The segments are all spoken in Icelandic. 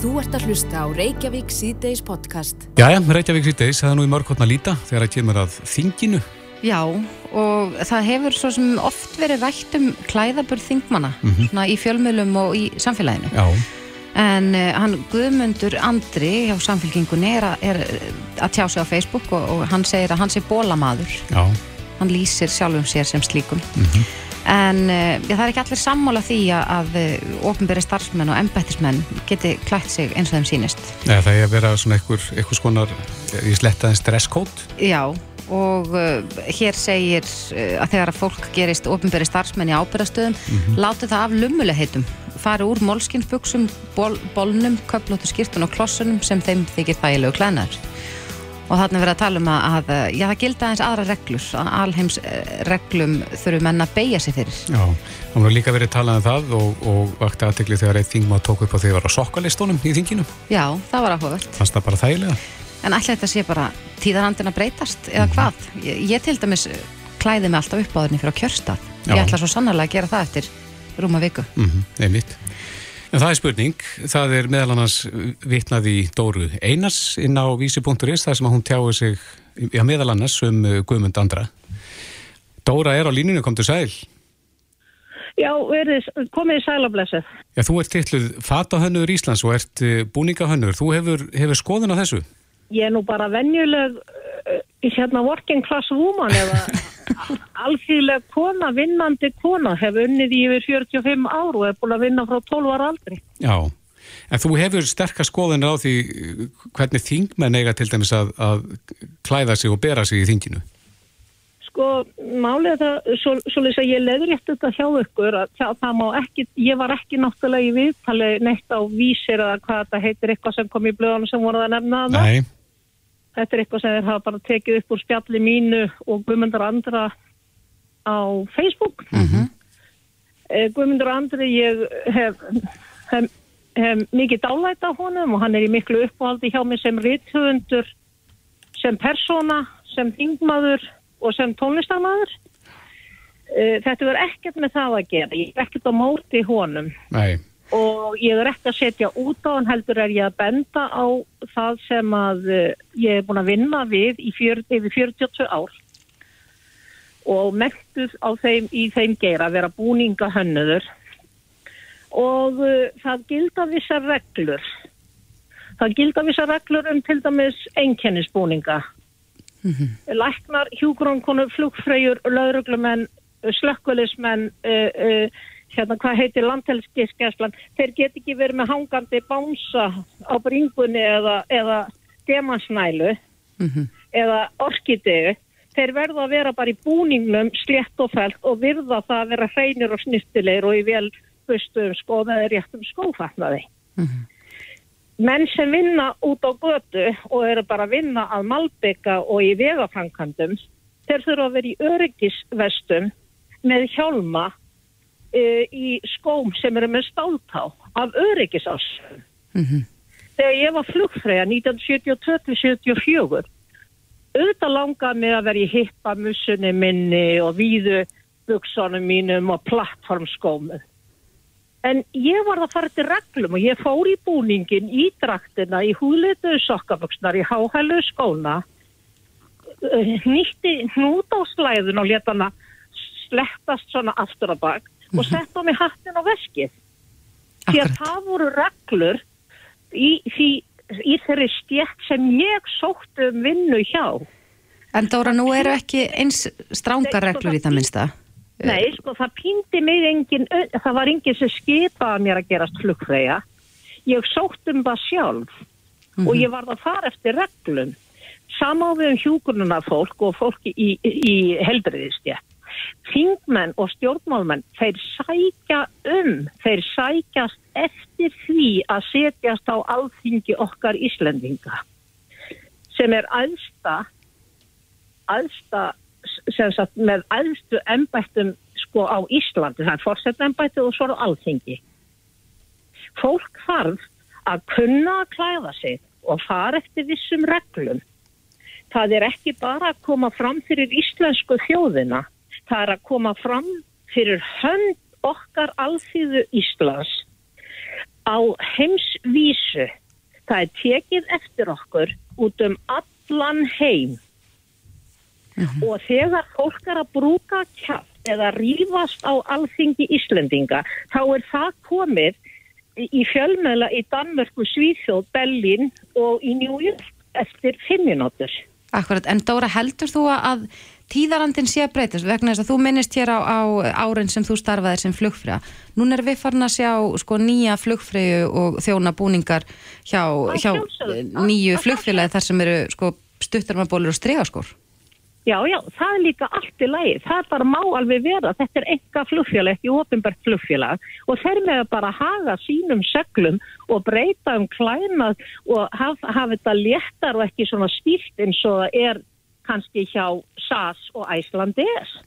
Þú ert að hlusta á Reykjavík síðdeis podcast. Jæja, Reykjavík síðdeis, það er nú í mörgkotna líta þegar það kemur að þinginu. Já, og það hefur svo sem oft verið rætt um klæðaburð þingmanna svona í fjölmjölum og í samfélaginu. Já, En uh, hann Guðmundur Andri hjá samfélkingunni er, að- er að tjá sig á Facebook og, og hann segir að hann sé bólamaður. já, Hann lýsir sjálfum sér sem slíkum. En uh, já, það er ekki allir sammála því að, uh, ofnbæri starfsmenn og embættismenn geti klætt sig eins og þeim sýnist. Nei, það er að vera svona einhver skonar, ég sletta en stresskót. Já, og uh, hér segir uh, að þegar að fólk gerist ofnbæri starfsmenn í ábyrðastöðum, mm láti það af lumuleheitum, fari úr molskinsbuksum, ból, bólnum, köflóttu skýrtun og klossunum sem þeim þykir þægilegu klænar. Og þarna er verið að tala um að, að já, það gilda aðeins aðra reglur, að alheims eh, reglum þurfum menn að beigja sig fyrir. Já, það var líka verið talað um það og, og vakti aðtekli þegar eitt þingmað tók upp á því að vera á sokkalistónum í þinginu. Já, það var áhugavert. Fannst það bara þægilega? En ætla þetta sé bara tíðarhandin að breytast eða hvað? Ég, ég til dæmis eh, klæði mig alltaf upp á þenni fyrir á kjörstað. Ég ætla svo sannarlega að gera það eftir rúma viku. Mm einmitt. En það er spurning, það er meðal annars vitnað í Dóru Einars inn á vísi.is þar sem að hún tjáði sig, já meðal annars um uh, Guðmund Andra. Dóra er á línunu, kom til sæl. Já, verið, komið í sælablessið. Já, þú ert titluð fatahönnur Íslands og ert uh, búningahönnur. Þú hefur, hefur skoðun á þessu? Ég er nú bara venjuleg uh, hérna working class woman eða alþýðleg kona, vinnandi kona, hef unnið í yfir 45 ár og er búin að vinna frá 12 ára aldri. Já, en þú hefur sterkar skoðunir á því uh, hvernig þingmenn eiga til dæmis að, að klæða sig og bera sig í þinginu. Sko, er það, svo, svo lýsa ég leðrétt þetta hjá ykkur að það, það má ekki, ég var ekki náttúrulega í viðtali neitt á vísir eða hvað þetta heitir eitthvað sem kom í blöðunum sem voruð að nefna það. Nei, Þetta er eitthvað sem þeir hafa bara tekið upp úr spjalli mínu og Guðmundur Andra á Facebook. Mm Guðmundur Andri, ég hef, hef, hef mikið dálæt á honum og hann er í miklu uppáhaldi hjá mig sem rithöfundur, sem persóna, sem þingmaður og sem tónlistarmaður. Eh, Þetta verður ekkert með það að gera. Ég er ekkert á móti honum nei, og ég er ekki að setja út á hann heldur er ég að benda á það sem að eh, ég er búin að vinna við fjör, yfir 42 ár. Og mektuð á þeim í þeim geira að vera búninga hönnuður og uh, það gilda vissar reglur. Það gilda vissar reglur um til dæmis einkennisbúninga. Læknar, hjúgrónkonu, flugfreyjur, lauruglumenn, slökkulismenn, uh, uh, hérna hvað heitir landhelskisgæslan, þeir get ekki verið með hangandi bánsa á bringunni eða, eða demansnælu eða orkidegu. Þeir verða að vera bara í búningnum slétt og fælt og virða það að vera hreinir og snittilegir og í vel bustum skóðaði réttum skófatnaði. Menn sem vinna út á götu og eru bara að vinna að malbygga og í vegafrankandum þeir þurfa að vera í öryggisvestum með hjálma uh, í skóm sem eru með stáltá af öryggisás þegar ég var flugfræða 1972-74 auðvitað langaði mig að vera í hippa mussunni minni og víðu buksunum mínum og plattformskómið En ég var að fara til reglum og ég fór í búningin, í draktina, í húðleituðu sokkaböksnar, í háhælu skóna, eh, nýtti hnút á slæðun og leta hana slettast svona aftur að bak og sett á mig hattin á veskið. Því að það voru reglur í, í, í þeirri stjætt sem ég sótti um vinnu hjá. En Dóra, nú eru ekki eins strángar reglur í það minnsta. Nei, sko, það píndi mig engin, það var engin sem skipaði mér að gerast flugfreyja. Ég sótt um það sjálf og ég varð að fara eftir reglum. Samá við um hjúgrununa fólk og fólki í, í helbriðistja. Þingmenn og stjórnmálmenn, þeir sækja um, þeir sækjast eftir því að setjast á alþingi okkar Íslendinga sem er aðsta aðsta sem sagt með aðstu embættum sko á Íslandi, það er fórsett embætti og svo er alþingi. Fólk þarf að kunna að klæða sig og fara eftir vissum reglum. Það er ekki bara að koma fram fyrir íslensku þjóðina, það er að koma fram fyrir hönd okkar alþýðu Íslands á heimsvísu. Það er tekið eftir okkur út um allan heim. Og þegar fólk er að brúka kjátt eða rífast á alþingi Íslendinga, þá er það komið í fjölmjöla í Danmörku, Svíþjóð, Berlín og í New York eftir fimm minútur. Akkurat, en Dóra, heldur þú að tíðarandin sé að breytast vegna þess að þú minnist hér á, á árin sem þú starfaðir sem flugfræða. Nún er við farin að sjá sko nýja flugfræðu og þjónabúningar hjá, hjá sjálfsögðu. nýju flugfélagi þar sem eru sko stuttarmabólur og stregaskór. Já, já, það er líka allt í lagi. Það bara má alveg vera. Þetta er enga flugfélag, ekki ofinbært flugfélag og þeir með bara haga sínum seglum og breyta um klænað og hafa, hafa þetta léttar og ekki svona stílt eins og er kannski hjá SAS og Æslandes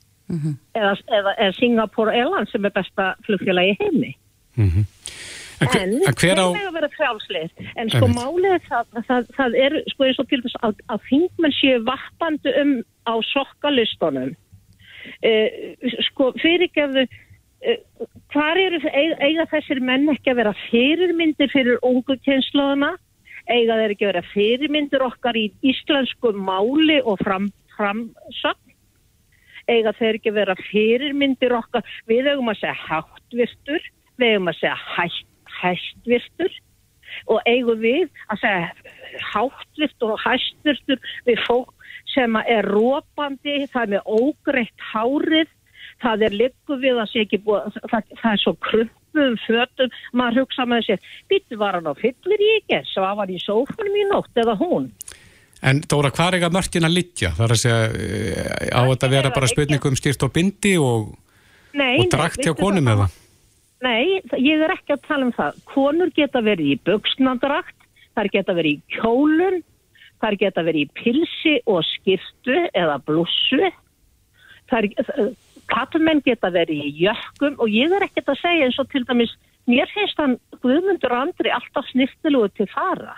eða, eða, eða Singapore Airlines sem er besta flugfélagi í heimi. En, hver, En en hver á... þeir með að vera frjálslið. En sko málið er það, það, það er sko eins og til þess að, að þingmenn séu vappandi um á sokkalistunum. Uh, sko fyrirgefðu, uh, hvar eru, eiga, þessir menn ekki að vera fyrirmyndir fyrir ungu kynnslóðuna? Eiga þeir ekki að vera fyrirmyndir okkar í íslensku máli og fram, framsögn? eiga þeir ekki að vera fyrirmyndir okkar, við eigum að segja háttvirtur, við eigum að segja hætt, hættvirtur og eigum við að segja háttvirtur og hættvirtur við fólk sem er rópandi, það er með ógreitt hárið, það er liggu við að sé ekki búið, það, það er svo kruppuðum fötum, maður hugsa með sér, býttu var hann á fyllir í ekki, svo var í sófunum í nótt eða hún. En Dóra, hvað er ekki að mörkin að liggja? Það er að segja, eh, á þetta vera bara spurning um stýrt og bindi og, og drakt hjá konum eða? Nei, ég er ekki að tala um það. Konur geta verið í buksnadrakt, þær geta verið í kjólun, þær geta verið í pilsi og skirtu eða blússu. Þær, kallmenn geta verið í jökkum og ég er ekkert að segja eins og til dæmis, mér finnst hann Guðmundur Andri alltaf snirtilugu til fara.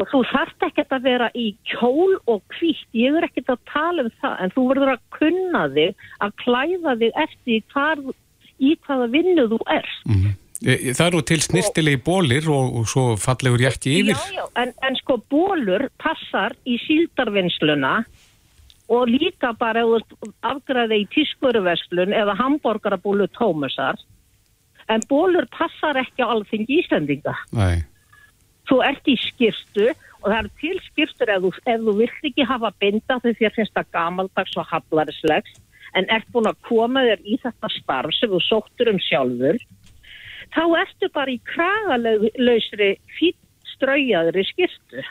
Og þú þarft ekkert að vera í kjól og hvítt, ég er ekkert að tala um það, en þú verður að kunna þig, að klæða þig eftir hvar, í hvaða vinnu þú ert. Eh, Það eru til snirtilegi bólir og, og svo fallegur jætti yfir. Já, já, en, en sko bólur passar í síldarvinnsluna og líka bara afgræði í tískuruverslun eða hambúrgarabúlu tómusar, en bólur passar ekki á alþingi Íslendinga. Nei. þú ert í skýrstu og það er til skýrstur ef þú, ef þú vilt ekki hafa binda þegar þér finnst það gamaldags og haflarislegs en ert búin að koma þér í þetta starf sem þú sóttur um sjálfur þá ertu bara í kragalausri fýtt straujaðri skýrstu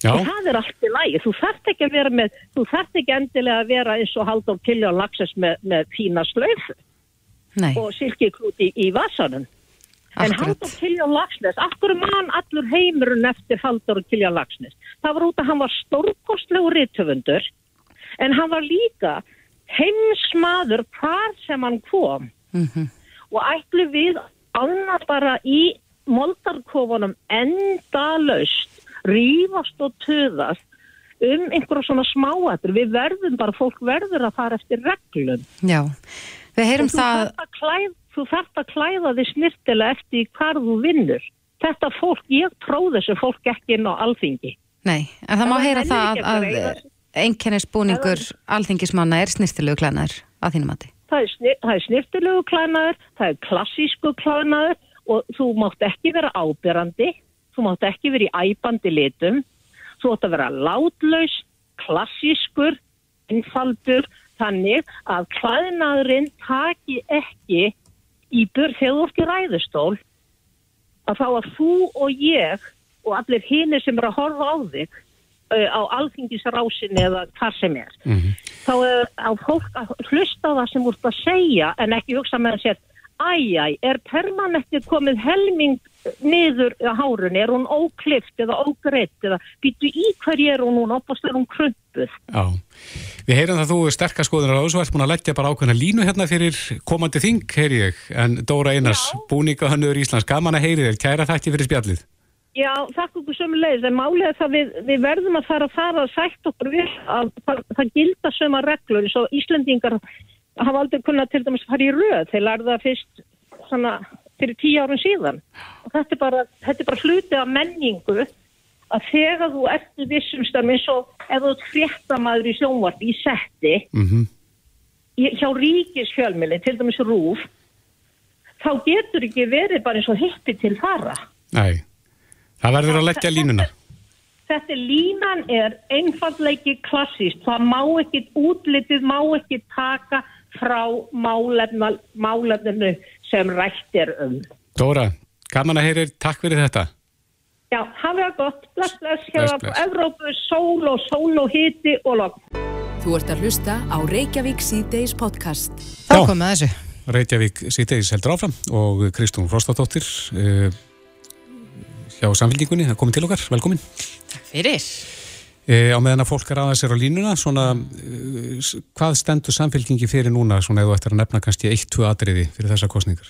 Já, og það er allt í lagi, þú þarft ekki að vera með þú þarft ekki endilega að vera eins og Halldór Kiljón Laxes með, með fína Nei, og silkiklút í, í vasanum En. Haldur Kiljan Lagsnes, akkur mann allur heimurinn eftir Haldur Kiljan Lagsnes. Það var út að hann var stórkostlegu rítöfundur, en hann var líka heimsmaður hvar sem hann kom. Og ætlu við annað bara í moldarkofunum endalaust, rífast og töðast um einhverja svona smáatur. Við verðum bara, fólk verður að fara eftir reglum. Já, við heyrum það, að klæð- þú þarft að klæða þig snirtilega eftir hvar þú vinnur. Þetta fólk, ég tróð þessu fólk ekki inn á alþingi. nei, en það má Það heyra nennir það að að, að einkennisbúningur alþingismanna er snirtilegu klænar að þínum er, snir, það er snirtilegu klænaður, það er klassísku klænaður og þú mátt ekki vera ábyrrandi, þú mátt ekki vera í æpandi litum, þú átt að vera látlaus, klassískur, einfaldur, þannig að klæðnaðurinn taki ekki í börn þegar þú ert í ræðustól. Að þá að þú og ég og allir hinir sem eru að horfa á þig uh, á alþingisrásinni eða hvað sem er. Þá er á fólk að hlusta á það sem úr að segja en ekki hugsa með að sér æjæ, er permanentið komið helming niður á hárunni, er hún óklift eða ógreitt eða býtu í hverju er hún hún opast er hún krumpuð já. Við heyrum það að þú er sterkast skoðunar á þessu, ert búin að leggja bara ákveðna línu hérna fyrir komandi þing, heyri ég. En Dóra Einars, búningahönnur Íslands, gaman að heyri þér, kæra þætti fyrir spjallið. Já, þakka okkur sömu leiðis, en er það við, við verðum að fara að fara að sætt okkur við að það, það gilda söma reglur eins og Íslendingar hafa aldrei kunnað til dæmis fara í röð, þeir lærða fyrst svona fyrir tíu árum síðan. Og þetta er bara, þetta er bara hluti af menningu að þegar þú ertu vissum stafn eins og ef þú fréttamaður í sjónvart í setti Mm í- hjá ríkisfjölmili, til dæmis rúf þá getur ekki verið bara eins og hippi til fara. Nei, það verður að leggja línuna. Þetta línan er einfaldleiki klassíst. Það má ekki, útlitið má ekki taka frá málefna, málefninu sem rætt er um. Dóra, gaman að heyrir, takk fyrir þetta. Já, hafa það gott. Bless, bless. Hérna bless. á Evrópu, sól og sól og hiti og logg. Þú ert að hlusta á Reykjavík C-Days podcast. Þá komum við þessu. Reykjavík síðdeis heldur áfram og Kristún Frostadóttir uh, hjá samfélningunni, það komið til okkar, velkomin. Fyrir. Uh, á meðan að fólk er aðeins er á línuna, svona, uh, hvað stendur samfélkingi fyrir núna, svona eða ættir að nefna kannski eitt, tvö atriði fyrir þessa kostningar?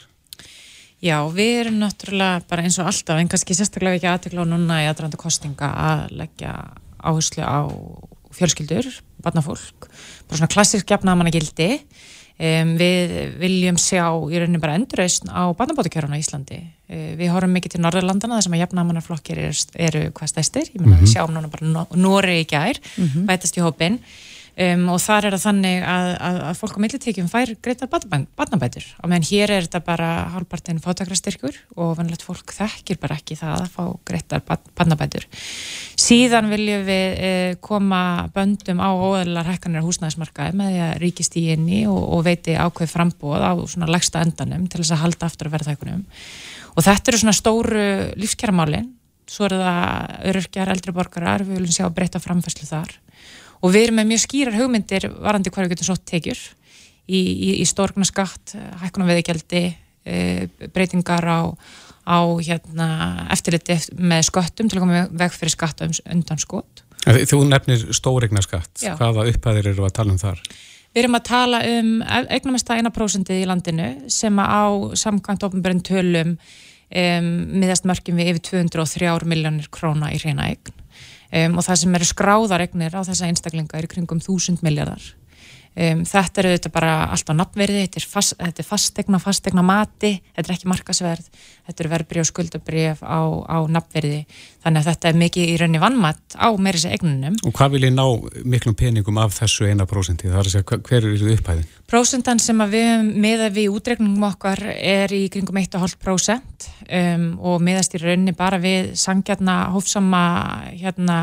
Já, við erum náttúrulega bara eins og alltaf, en kannski sérstaklega ekki aðtekla á núna í aðrændu kostinga að leggja áherslu á fjölskyldur, barnafólk, bara svona klassisk jafnamanna gildi. Um, við viljum sjá í rauninni bara endurrausn á barnabótakjörun á Íslandi. Uh, við horfum mikið til Norðurlandana þar sem að jafnamannaflokkir eru, eru hvað stæstir. Ég meina við sjáum núna bara Nóri í gær, bætast í hópin. Um, og þar er það þannig að, að, að fólk á millitekjum fær greitar barnabætur. Og meðan hér er þetta bara hálfpartin fátakrastyrkur og vannlegt fólk þekkir bara ekki það að fá greitar barnabætur. Síðan viljum við eh, koma böndum á óðalar hækkanir á húsnæðismarkaði með því að ríkist í inni og, og veiti ákveð frambóð á svona legsta endanum til þess að halda aftur að verðhækkunum. Og þetta eru svona stóru lífskjæramálin svo eru það öryrkjar, eldri borgarar. Við viljum sjá breyta framfæslu þar og við erum með mjög skýrar hugmyndir varandi við getum svo tekjur í, í, í stórgna skatt, hækkunum veðigjaldi e, breytingar á, á hérna, eftirliti með sköttum til að koma veg fyrir skatt undan skot. En Þú nefnir stóregna skatt, Já. hvaða upphæðir eru að tala um þar? Við erum að tala um eignamesta 1% í landinu sem á samkvæmt ofnbjörn tölum um, miðast mörgjum við yfir 203 miljónir króna í reyna eign um, og það sem eru skráðar eignir á þessa einstaklinga er kringum 1000 miljardar. Um, þetta eru þetta bara allt á nafnverði, þetta er, fast, þetta er fastegna, fastegna mati, þetta er ekki markasverð, þetta eru verbrið og skuldabrif á, á nafnverði, þannig að þetta er mikið í raunni vannmatt á meiri sér eignunum. Og hvað vil ég ná miklum peningum af þessu eina prósenti? Það er að segja, hver er þessu upphæðin? Prósentan sem við meða við útreikningum okkar er í kringum 1,5% um, og meðast í rauninni bara við sangjarna, hófsama hérna,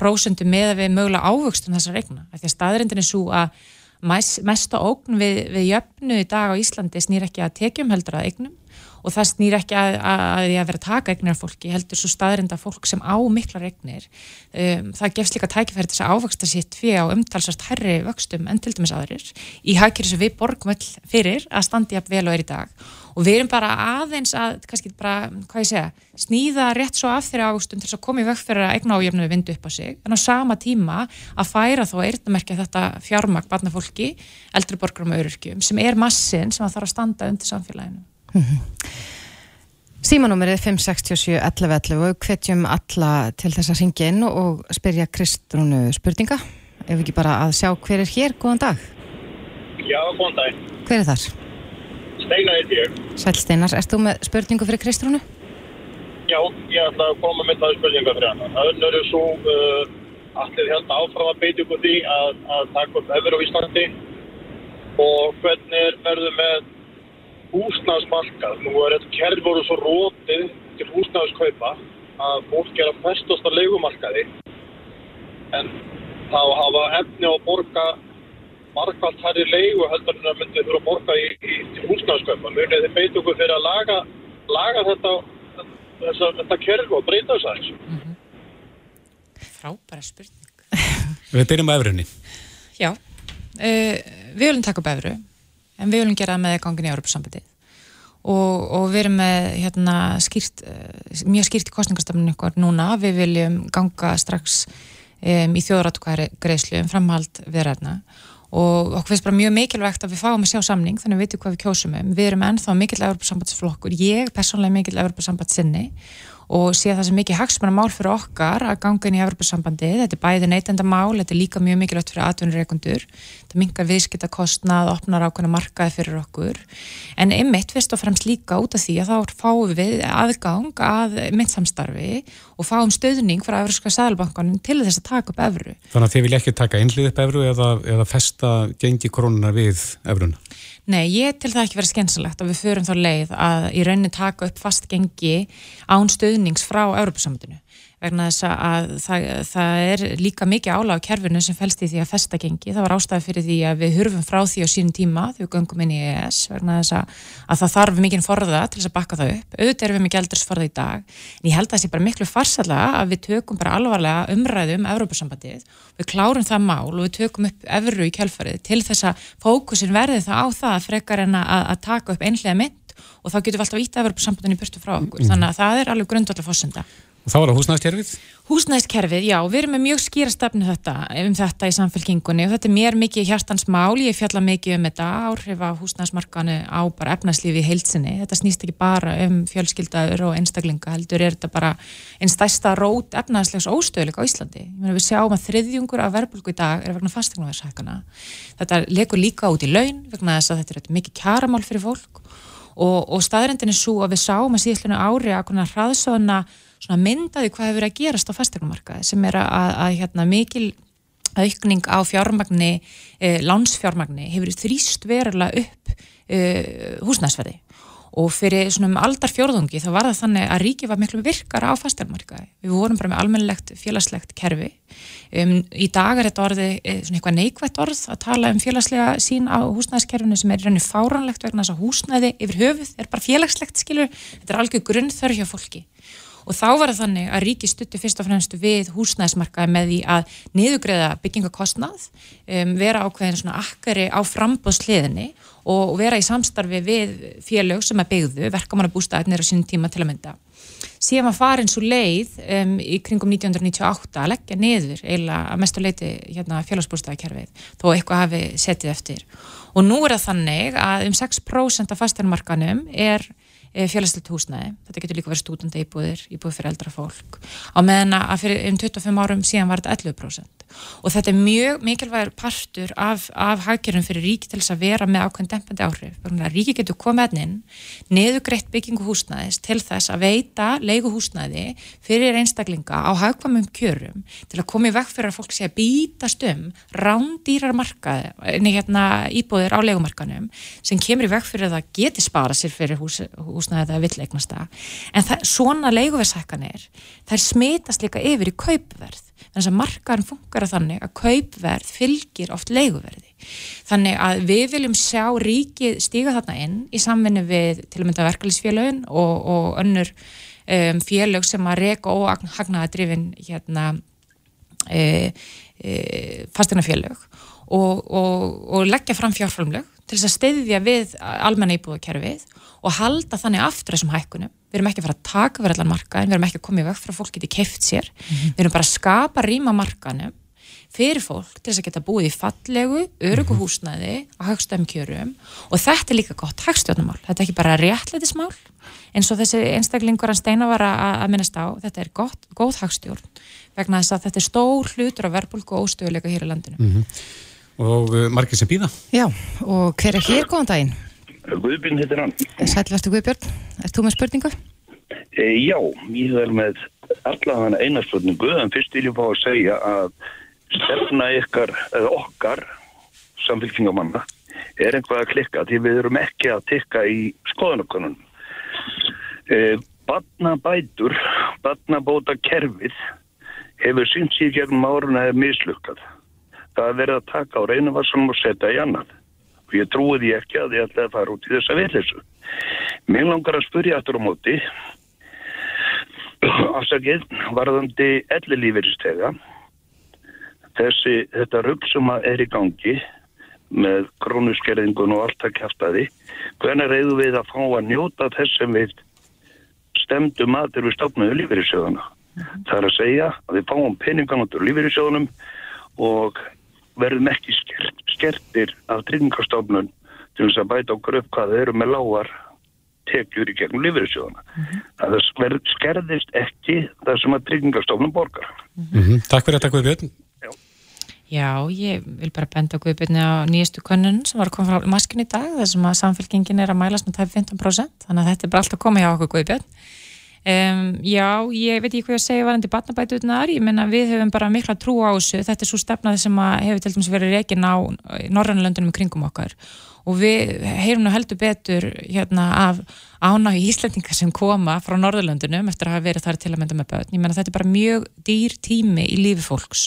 prósentu meða við mögulega ávöxtun þessar regna. Því að staðrindin er svo að mesta ógn við, við jöfnu í dag á Íslandi snýr ekki að tekjum heldur að eignum og það snýr ekki að, því að vera taka eignir af fólki, heldur svo staðrinda fólk sem á miklar eignir um, það gefst líka tækifæri þess að ávöxta sitt fyrir á umtalsast herri vöxtum en til dæmis aðrir. Í hagkjöru sem við borgum öll fyrir að standi jafn vel og er í dag og við erum bara aðeins að, kannski bara, hvað ég segja, snýða rétt svo af þeirra ávöxtum til þess að koma í vögg fyrir að eigna ájöfnu við vindu upp á sig, en á sama tíma að færa þó eyrnamerkja þetta fjármagn barnafólki, eldri borgarum og öryrkjum, sem er massin sem að þarf að standa undir samfélaginu. Símanúmerið 567 1111 og hvetjum alla til þess að ringja inn og spyrja Kristrúnu spurninga. Ef ekki bara að sjá hver er hér, góðan dag. Já, góðan dag. Hver er þar? Steinar heiti ég. Sæl Steinar, erst þú með spurningu fyrir Kristrúnu? Já, ég ætla að koma með það spurninga fyrir hana. Það er svo uh, allir held áfram að beita ykkur því að, að taka upp efur á Íslandi og hvernig er verður með húsnæðsmarkað. Nú er þetta kerf voru svo rótið til húsnæðskaupa að fólk er að festast að leigumarkaði en þá hafa efni á borga markvælt hærri leigu heldur en að myndi þurfa að borga í, í til húsnæðskaupa. Munið þið beita ykkur fyrir að laga, laga þetta, þessa, þetta kerfi og breyta þess aðeins. Frábæra spurning. Við byrjum á efrinni. Já, uh, við viljum taka upp efru, en við viljum gera það með gangin í Europasambandið og, og við erum með hérna, skýrt, uh, mjög skýrt í kostningastöfninu ykkur núna, við viljum ganga strax um, í þjóðratkvæðgreislu um framhald viðræðna og okkur finnst bara mjög mikilvægt að við fáum að sjá samning þannig að við veitum hvað við kjósum um. Við erum ennþá mikill Evropasambandsflokkur ég persónlega mikill Evropasambandssinni og sé það sem mikið hagsmana mál fyrir okkar að ganga inn í Evropasambandi, þetta er bæði neytenda mál, þetta er líka mjög mikilvægt fyrir atvinnureikundur, þetta mingar viðskiptakostnað, opnar ákveðna markaði fyrir okkur, en einmitt fyrst og fremst líka út af því að þá fáum við aðgang að myndsamstarfi og fáum stöðning frá Evropska sæðalbankanum til þess að taka upp Evru. Þannig að þið vilja ekki taka einlið upp Evru eða, eða festa gengi krónunar við Evruna? Nei, ég til það ekki verið skynsalegt að við förum þá leið að í rauninni taka upp fast gengi án stöðnings frá Európa-samtunu vegna þess að það, það er líka mikið áláð á kerfinu sem fælst í því að festa gengi. Það var ástæði fyrir því að við hurfum frá því á sínum tíma þegar við göngum inn í EES vegna þess að, að það þarf mikið forða til þess að bakka það upp. Auðvitað erum við mikið eldursforða í dag en ég held að það sé bara miklu farsalega að við tökum bara alvarlega umræðu um Európa-sambandið. Við klárum það mál og við tökum upp Evru í kjálfarið til þess að fókusin verði það á það frekar en að, að taka upp einhlega mynd og þá getum við alltaf ítt Evropasambandinu í burtu frá okkur. Mm. Þannig að það er alveg grundvallega fórsenda. Og þá var það húsnæðiskerfið? Húsnæðiskerfið, já, við erum með mjög skýra stefnu þetta, um þetta í samfélkingunni og þetta er mér mikið hjartans mál, ég fjalla mikið um þetta áhrif af húsnæðismarkanu á bara efnarslífi í heilsinni, þetta snýst ekki bara um fjölskyldaður og einstaklinga heldur er þetta bara einn stæsta rót efnarslegs óstöðuleika á Íslandi. Meni, við sjáum að þriðjungur af verbulgu í dag er vegna fastegnumverðshækana þetta lekur líka út í laun vegna þess að þetta er mikið er svo myndaði hvað hefur að gerast á fastegnumarkaði sem er að, að, hérna, mikil aukning á fjármagni, eh, lánsfjármagni hefur þrýst verulega upp eh, húsnæsverði og fyrir svona um aldar fjórðungi þá var það þannig að ríki var miklu virkara á fastegnumarkaði. Við vorum bara með almennlegt félagslegt kerfi. Um, í dag er þetta orði eh, svona eitthvað neikvægt orð að tala um félagslega sín á húsnæðiskerfinu sem er í rauninni fáranlegt vegna þess að húsnæði yfir höfuð er bara félagslegt skilur. Þetta er algjör grunnþörf hjá fólki og þá var það þannig að ríki stutti fyrst og fremst við húsnæðismarkaði með því að niðugreða byggingakostnað, um, vera ákveðin svona akkari á frambóðsliðinni og vera í samstarfi við félög sem er byggðu, verkamannabústæðinir á sínum tíma til að mynda. Síðan var farin svo leið um, í kringum 1998 að leggja niður eiginlega að mestu leiti hérna, félagsbústæðikerfið þó eitthvað hafi setið eftir. Og nú er það þannig að um 6% af fasteirmarkanum er Eh, félagslegt húsnæði, þetta getur líka verið stúdenda íbúðir, íbúðir fyrir eldra fólk. Á meðan að fyrir um 25 árum síðan var þetta 11% og þetta er mjög mikilvægur partur af, af hagkerfum fyrir ríki til þess að vera með ákveðin dempandi áhrif, ríki getur komið inn, neðugreitt byggingu húsnæðis til þess að veita leigu húsnæði fyrir einstaklinga á hagkvamum kjörum til að komið vekk fyrir að fólk sé að bítast um rándýrar markaði, hérna íbúðir á leigumarkanum sem kemur í vekk fyrir að það geti spara sér fyrir hús, hús húsnæði eða villeignasta en það, svona leiguverðshækkanir þær smitast líka yfir í kaupverð. Þannig að markaðan funkar að þannig að kaupverð fylgir oft leiguverði. Þannig að við viljum sjá ríkið stíga þarna inn í samvinni við til að mynda verkefliðsfélögin og, og önnur um, félög sem að reka og hagnaða drifin hérna e, e, fastinafélög og, og, og leggja fram fjárframlög til þess að steyðja við almenna íbúðakerfið og halda þannig aftur þessum hækkunum. Við erum ekki að fara að taka verið allan markaðin, við erum ekki að koma í vögt frá fólk geti keift sér, mm -hmm. við erum bara að skapa rýma markaðnum fyrir fólk til þess að geta búið í fallegu, örugu mhm. húsnæði á högstum kjörum og þetta er líka gott högstjónumál, þetta er ekki bara réttleitismál eins og þessi einstaklingur að steina var að minnast á, þetta er gott, góð högstjórn vegna þess að þetta er stór hlutur af verbulgu og óstöðuleika hér í landinu. Mm -hmm. Og uh, margir sem býða. Já, og hver er hér góðan daginn? Guðbjörn heitir hann. Sælverstu Guðbjörn, er þú með spurningu? E, já, ég er með allavega eina spurningu, en fyrst vil ég fá að segja að stefna ykkar, eða okkar, samfélkingamanna, er einhvað að klikka því við erum ekki að tikka í skoðanakonun. E, Badnabætur, badnabóta kerfið hefur sínt síðan gegnum árun að er mislukkað. Það er verið að taka á reynuvarsunum og setja í annað og ég trúi því ekki að ég ætlaði að fara út í þessa villisu. Mér langar að spurja aftur á móti afsakið varðandi ellilífyristega þessi, þetta rugg sem er í gangi með krónuskerðingun og allt að kæftadi hvernig reyðu við að fá að njóta þess sem við stemdum að þegar við stofnaðu lífyrirsjóðana. Mm -hmm. Það er að segja að við fáum peningan út úr lífyrirsjóðunum og verðum ekki skert, skertir af tryggingastofnun til þess að bæta okkur upp hvað þeir eru með lágar tekjur í gegnum lífeyrissjóðana. Mm -hmm. Það skerðist ekki það sem að tryggingastofnum borgar. Mm -hmm. Takk fyrir þetta Guðbjörn. Já, ég vil bara benda Guðbjörni á nýjastu könnun sem var að koma frá maskin í dag þar sem að samfélkingin er að mælast með tæf 15% þannig að þetta er bara allt að koma hjá okkur Guðbjörn. Um, já, ég veit ekki hvað ég segja varandi batnabætuðnar, ég menna við höfum bara mikla trú á þessu, þetta er svo stefnaði sem hefur til dæmis verið reygin á Norrannlöndunum í kringum okkar. Og við heyrum nú heldur betur hérna af ánáðu íslendingar sem koma frá Norðurlöndunum eftir að hafa verið þar til að mynda með börn. Ég menna þetta er bara mjög dýr tími í lífi fólks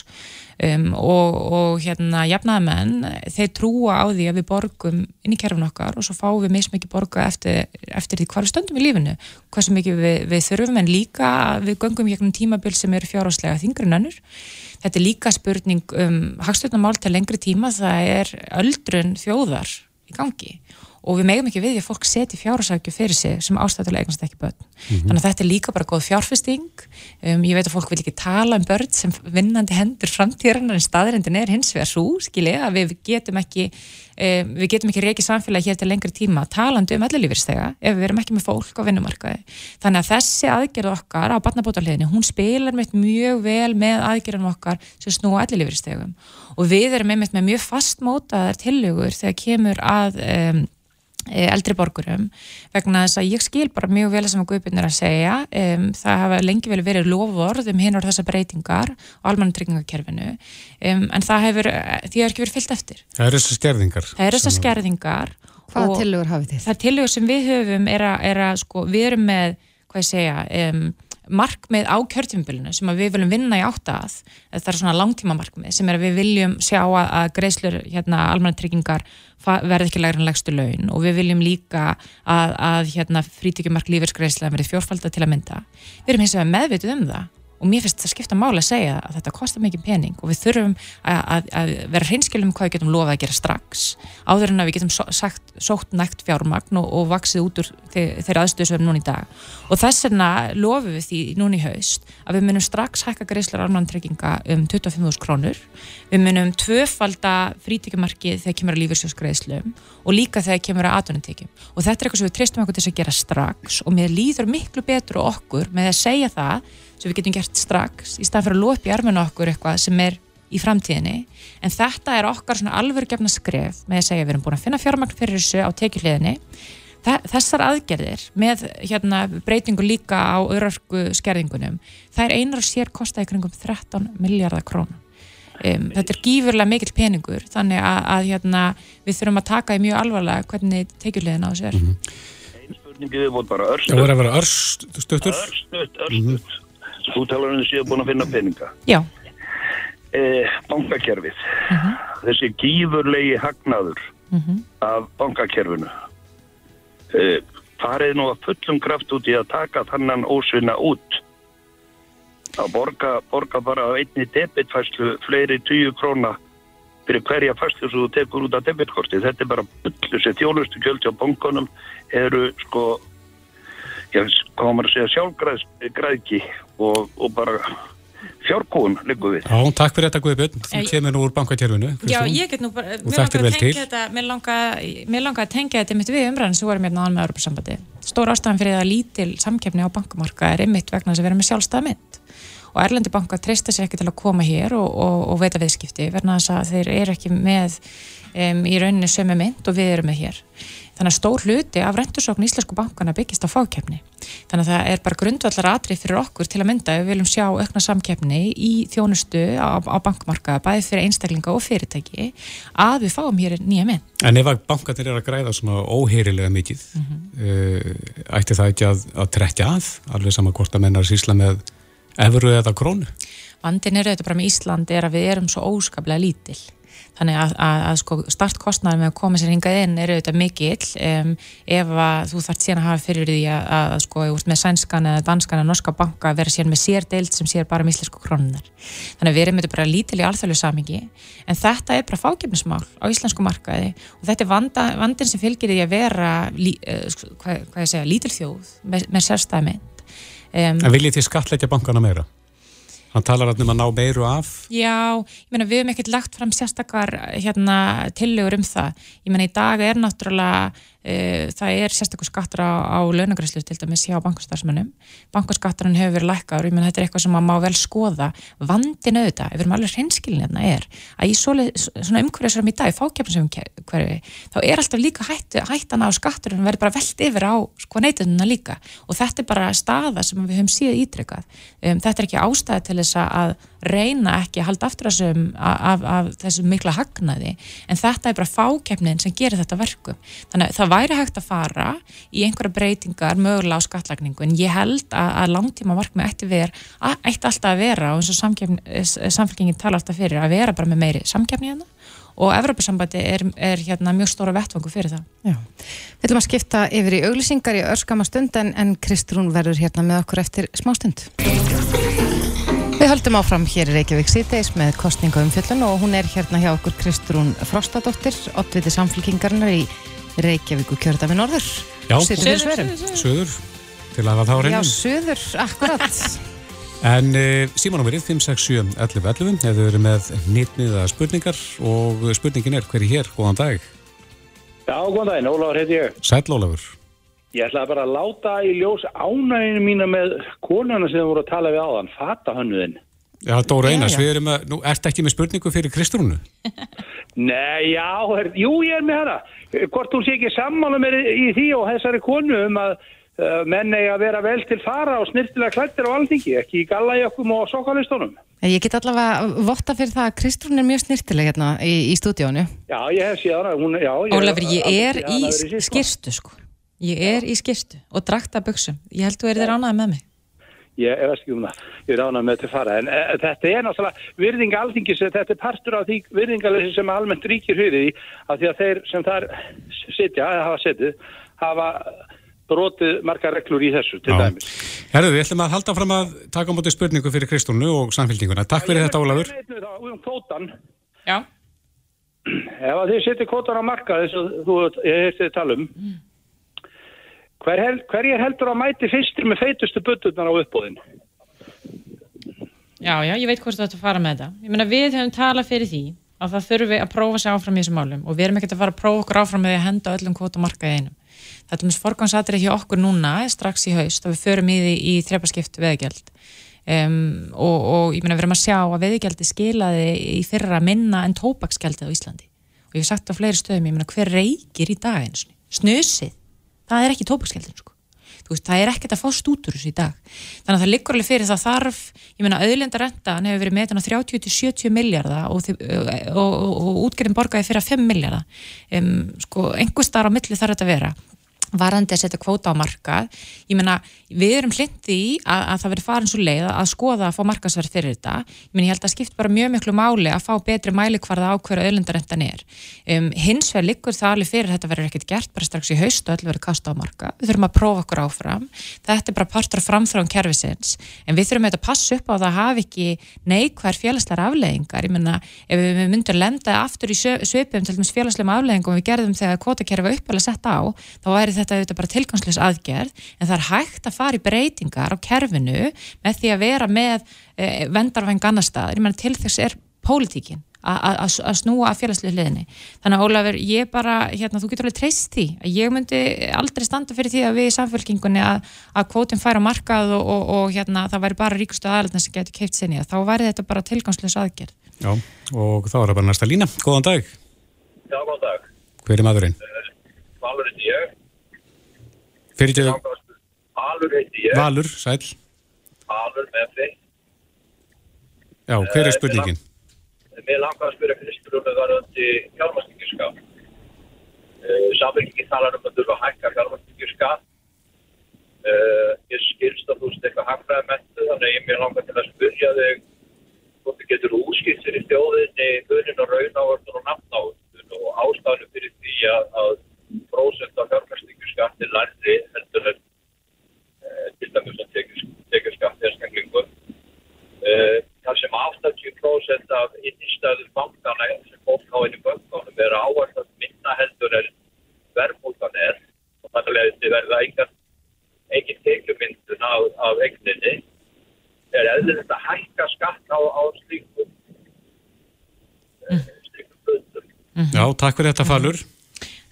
um, og, og hérna jafnaðamenn, þeir trúa á því að við borgum inn í kerfun okkar og svo fáum við mismikið borga eftir, eftir því við stöndum í lífinu, hvað sem mikið við, við þurfum en líka við göngum gegnum tímabil sem eru fjárháslega þingri nannur. Þetta er líka spurning um hagstöldnamál til lengri tíma, það er öldrun þjóðar í gangi og við megum ekki við því að fólk seti fjárhásækju fyrir sig sem ástæðulega eignast ekki börn. Mm -hmm. Þannig að þetta er líka bara góð fjárfesting. Um, ég veit að fólk vil ekki tala um börn sem vinnandi hendur framtíðarinn en staðrindin er hins vegar svo, skilja, að við getum ekki um, við getum ekki reykið samfélagi hér til lengri tíma talandi um ellilífyrstega ef við verum ekki með fólk á vinnumarkaði. Þannig að þessi aðgerð okkar á barnabótarleginni, hún spilar mjög vel með aðgerðum okkar sem snúa ellilífyrstegum og við erum einmitt með mjög fastmótaðar tillögur þegar kemur að um, eldri borgurum vegna þess að ég skil bara mjög vel sem að Guðbjörn er að segja. Um, það hafa lengi vel verið lofvörð um hinn og þessar breytingar á almannatryggingakerfinu. Um, en það hefur því hefur ekki verið fyllt eftir. Það eru þessar skerðingar Það eru þessar skerðingar Hvaða tillögur hafið þið? Það tillögur sem við höfum er að, er að sko, við erum með, hvað ég segja um, markmið á kjörtímbilinu sem við viljum vinna í átta að það er svona langtíma markmið sem er að við viljum sjá að, greiðslur hérna, almannatryggingar verði ekki lægur en legstu laun. Og við viljum líka að, að hérna, frítíkjumark lífeyrsgreiðslega verði fjórfalda til að mynda. Við erum hins vegar meðvituð um það og mér finnst það skipta máli að segja að þetta kostar mikið pening og við þurfum að, að, að vera hreinskilum hvað við getum lofað að gera strax áður en að við getum sagt, sótt nægt fjármagn og, og vaksið út úr þeirra aðstöðu sem við erum núna í dag. Og þess vegna lofum við því núna í haust að við munum strax hækka greiðslar almanantrygginga um 25.000 krónur. Við munum tvöfalda frítíkumarkið þegar kemur að lífyrsjósgreiðslum og líka þegar kemur að atvinnumtekjum og þetta sem við getum gert strax í stað fyrir að lopa í arminu okkur eitthvað sem er í framtíðinni. En þetta er okkar svona alvörgefna skref með að segja við erum búin að finna fjármagn fyrir þessu á tekjuhliðinni. Þessar aðgerðir með hérna, breytingu líka á örarku skerðingunum það er einar og sér kostaði kringum 13 miljardar krónum um, þetta er gífurlega mikil peningur þannig að, að hérna, við þurfum að taka í mjög alvarlega hvernig tekjuhliðin á þessu er. Mm -hmm. Einn spurningi við vorum bara örstutt Það voru Þú talar um þessi að búin að finna peninga. Já. Eh, bankakerfið. Uh mhm. -huh. Þessi gífurlegi hagnaður uh mhm. -huh. af bankakerfinu. Eh, farið nú að fullum kraft út í að taka þannan ósvinna út. Að borga, borga bara einni debitfæslu fleiri tíu króna fyrir hverja fæslu sem þú tekur út af debitkorti. Þetta er bara fullu sem þjónustu kjöldi á bankonum eru sko hvað maður að segja, sjálfgræðki og, og bara fjárkóðum líku við. Já, takk fyrir þetta Guðbjörn, þú kemur nú úr bankatjörfunu. Já, ég get nú bara, mér langar að tengja þetta, mér langar, langar að tengja þetta mitt við umræðin sem vorum hérna án með Europasambandi. Stór ástæðan fyrir það lítil samkefni á bankamarka er einmitt vegna þess að vera með sjálfstæða mynd og Erlendi banka treysta sér ekki til að koma hér og, og, og veita viðskipti verna þess að þeir eru ekki með um, í rauninni sömu mynd og við erum með hér. Þannig að stór hluti af rendursókn íslensku bankana byggist á fákjefni. Þannig að það er bara grundvallar atrið fyrir okkur til að mynda við viljum sjá aukna samkjefni í þjónustu á, á bankmarka, bæði fyrir einstaklinga og fyrirtæki, að við fáum hér nýja mynd. En ef bankanir er að græða svona óheyrilega mikið, mm -hmm. uh, ætti það ekki að, að trekja að, alveg saman hvort að menna að sísla með efru eða krónu? Vandin er auðvitað bara með Ísland er að við erum svo óskaplega lítill þannig að, að, að sko startkostnaður með að koma sér hingað inn er auðvitað mikill um, ef að þú þart síðan að hafa fyrir því að, að sko með sænskan eða danskan eða norska banka vera síðan með sér deilt sem sér bara um íslensku krónunar þannig að við erum auðvitað bara lítil í alþjóðlu samingi en þetta er bara fákjöfnismál á íslensku markaði og þetta er vanda, vandin sem fylgir því að vera lí, uh, hvað, hvað ég segja, lítil þjóð með, með sérstæði mynd um, En viljið þið skatleitja bankana meira? Hann talar um að ná meiru af? Já, ég meina við hefum ekkert lagt fram sérstakar hérna, tillögur um það. Ég meina í dag er náttúrulega það er sérstaklega skattur á, á launagræslu til dæmis hjá bankastarfsmönnum. Bankaskatturinn hefur verið lækkar ég menn þetta er eitthvað sem maður má vel skoða. Vandin auðvitað, ef við erum alveg hreinskilin hérna er að í svoli, svona umhverju sem í dag fákjöfnum þá er alltaf líka hætt, hættan á skatturinn verið bara veld yfir á sko neytundina líka. Og þetta er bara staða sem við höfum síðan ítrykkað um, þetta er ekki ástæði til þess að reyna ekki að halda aftur þessum af, af, af þessum mikla hagnaði en þetta er bara fákjöfnin sem gerir þetta verkum. Þannig að það væri hægt að fara í einhverja breytingar mögulega á skattlagningu en ég held að, að langtíma markmið ætti, ver, ætti alltaf að vera og eins og samfélkingin tala alltaf fyrir að vera bara með meiri samkjöfni hérna og Evropasambandi er, er hérna mjög stóra vettvangu fyrir það. Já. Við ætlum að skipta yfir í auglýsingar í örskama stund en, en Kristrún verður hérna með okkur eftir smá stund. Við höldum áfram hér í Reykjavík síðdeis með kostninga um fjöllun og hún er hérna hjá okkur Kristrún Frostadóttir, ottviti samfélkingarnar í Reykjavík og kjörðafi Norður. Já, söður, söður, til að það var reynum. Já, söður, akkurat. En e, símanúmerið 567 11 11 hefur verið með nýttniða spurningar og spurningin er hverju hér, góðan dag. Já, góðan daginn, Ólafur heiti ég. Sæl Ólafur. Ég ætlaði bara að láta í ljós ánæginu mína með konuna sem voru að tala við áðan, fata hönnuðinn. Já, Dóra Einars, við erum að, nú ert ekki með spurningu fyrir Kristrúnu? Nei, já, er, jú, ég er með hana. Hvort hún sé ekki sammála með í því og þessari konu um að Uh, menn eigi að vera vel til fara og snirtilega klættir á alþingi, ekki í gallajökkum og sokkalistónum. Ég get allavega votta fyrir það að Kristrún er mjög snirtileg hérna í, í stúdíónu. Já, ég hef séð hana. Ólafur, ég er í skirstu sko. Ég er í skirstu og drakta buksum. Ég held þú er þér ánaði með mig. Ég ekki um það. Ég er ánaði með til fara. En e, þetta er náttúrulega virðinga alþingis, þetta er partur af því virðingalessi sem almennt ríkir hurið í, af því að þeir sem þar sitja, hafa setið, hafa brotið marga reglur í þessu til Já. dæmis. Herðu, við ætlum að halda fram að taka á móti spurningu fyrir Kristónu og samfélkinguna. Takk fyrir þetta, Ólafur. Um. Ef að þið setjum kvótan á marka þess að þú hefði þið tala um, mm. Hver, hel, hver er heldur að mæti fyrstir með feitustu butturnar á uppbóðin? Já, já, ég veit hvort að fara með þetta. Ég meina, við hefum talað fyrir því að það þurfi að prófa sér áfram í þessum málum og við erum ekkert að fara að prófa okkur áfram með að henda öllum kvótamarka í einum. Það er mjög forgansatrið hjá okkur núna strax í haust og við förum í því í þrepaskipt veðgjald um, og, og ég meina við erum að sjá að veðgjaldi skilaði í fyrra minna en tópaksgjaldið á Íslandi og ég hef sagt á fleiri stöðum, ég meina hver reykir í dag eins og snusið, það er ekki tópaksgjaldin sko. Veist, það er ekkert að fá stútur þessu í dag. Þannig að það liggur alveg fyrir það þarf ég meina auðlenda hann hefur verið með 30-70 miljardar og, og, og, og útgerðin borgaði fyrir 5 miljardar um, sko, einhver starf á milli þarf þetta að vera varandi að setja kvóta á markað. Ég meina, við erum hlindi í að, að það veri farin svo leið að skoða að fá markasverð fyrir þetta, ég meina, ég held að skipt bara mjög miklu máli að fá betri mælikvarða á hverju öðlendarendan er. Um, hins vegar liggur það alveg fyrir þetta verður ekkert gert bara strax í haust og öll verður kasta á marka við þurfum að prófa okkur áfram. Þetta er bara partur af framþráðum kervisins en við þurfum að passa upp á það að hafa ekki neikvæðar félagslegar afleðingar ég meina, ef við myndum lenda aftur í svipum til dæmis félagslegum afleðingum við gerðum þegar kvotakerfi var uppalega sett á þá væri þetta auðvitað bara tilgangsleis aðgerð en það er hægt að fara í breytingar á kerfinu með því að vera með e, vendarvæng annar staðar, ég menna til þess er pólitíkin að snúa að félagslega hliðinni. Þannig að Ólafur, ég bara, hérna, þú getur alveg treyst því að ég myndi aldrei standa fyrir því að við í samfélkingunni að, að kvótum færa markað og, og, og hérna, það væri bara ríkustu aðalina sem getur keipt sinni. Þá væri þetta bara tilgangsleis aðgerð. Já, og þá er það bara næsta lína. Góðan dag. Já, góðan dag. Hver er maðurinn? Valur heiti ég. Fyrir til... Valur heiti ég. Valur, sæl. Valur með því. Já, hver er spurningin? Mér langar að spyrja Kristrúnu varðandi fjármæstingurskap. Uh, Samverkingi talar um að þurfa að hækka fjármæstingurskap. Uh, ég skilst að þú eitthvað hafraði með þetta, þannig að ég mér langar til að spyrja þig hvort þið getur útskipt fyrir þjóðinni, bunin og raunávörðun og nafnávörðun og ástæðinu fyrir því að, að prósent af fjármæstingurskap er lærri heldur en uh, til dæmis að tekja skatt einstaklingum. Uh, þar sem 80% af innistæður bankana sem fólk á einu böngunum er áherslu að minna heldur en verðmúltan er og þannig að þetta verða engin tekjumyndun af, af egninni er eða þetta hækka skatt á, á slíkum mm. slíkum böndum Já, takk fyrir þetta Falur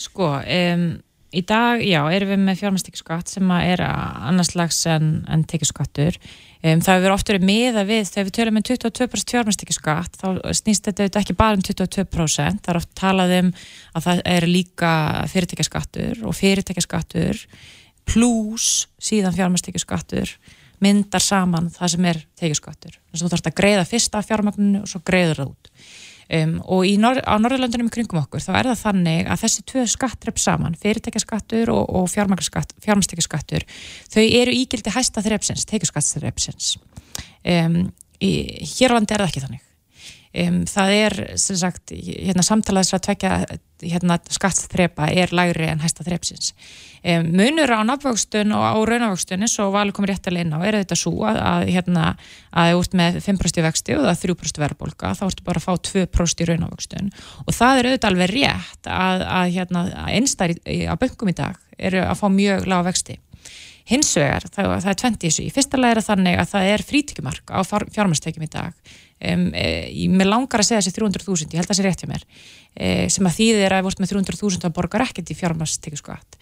Sko, um, í dag, já, erum við með fjármæstekjaskatt sem er annarslags en, en tekjaskattur. Um, það hefur oft verið miða við, þegar við tölum um 22% fjármæstekjaskatt, þá snýst þetta ekki bara um 22%, það er oft talað um að það er líka fyrirtækjaskattur og fyrirtækjaskattur pluss síðan fjármæstekjaskattur myndar saman það sem er tekjaskattur. Þannig að þú þarfst að greiða fyrsta fjármægninu og svo greiður það út. Um, og Nor á Norðurlandunum í kringum okkur þá er það þannig að þessi tvö skattrepp saman, fyrirtækjaskattur og, og fjármæstekjaskattur þau eru ígildi hæsta þreppsins, tekjaskattsþreppsins um, hér á landi er það ekki þannig um, það er sem sagt hérna, samtalaðis að tvekja hérna, skattsþrepa er lægri en hæsta þreppsins Um, munur á nafnvöxtun og á raunavöxtun eins og valur komið rétt alveg inn á er þetta svo að, að hérna að það er út með 5% vexti og það er 3% verðbólka þá ertu bara að fá 2% í raunavöxtun. Og það er auðvitað alveg rétt að, að hérna einstæri á böngum í dag eru að fá mjög lága vexti hins vegar, það, það er 20 í fyrsta er þannig að það er frítíkumark á fjármæstekjum í dag. Um, e, mér langar að segja þessi 300.000 ég held að það sé rétt hjá mér e, sem að þýðir að það vort með 300.000 að borgar ekkert í fjármæstekjuskatt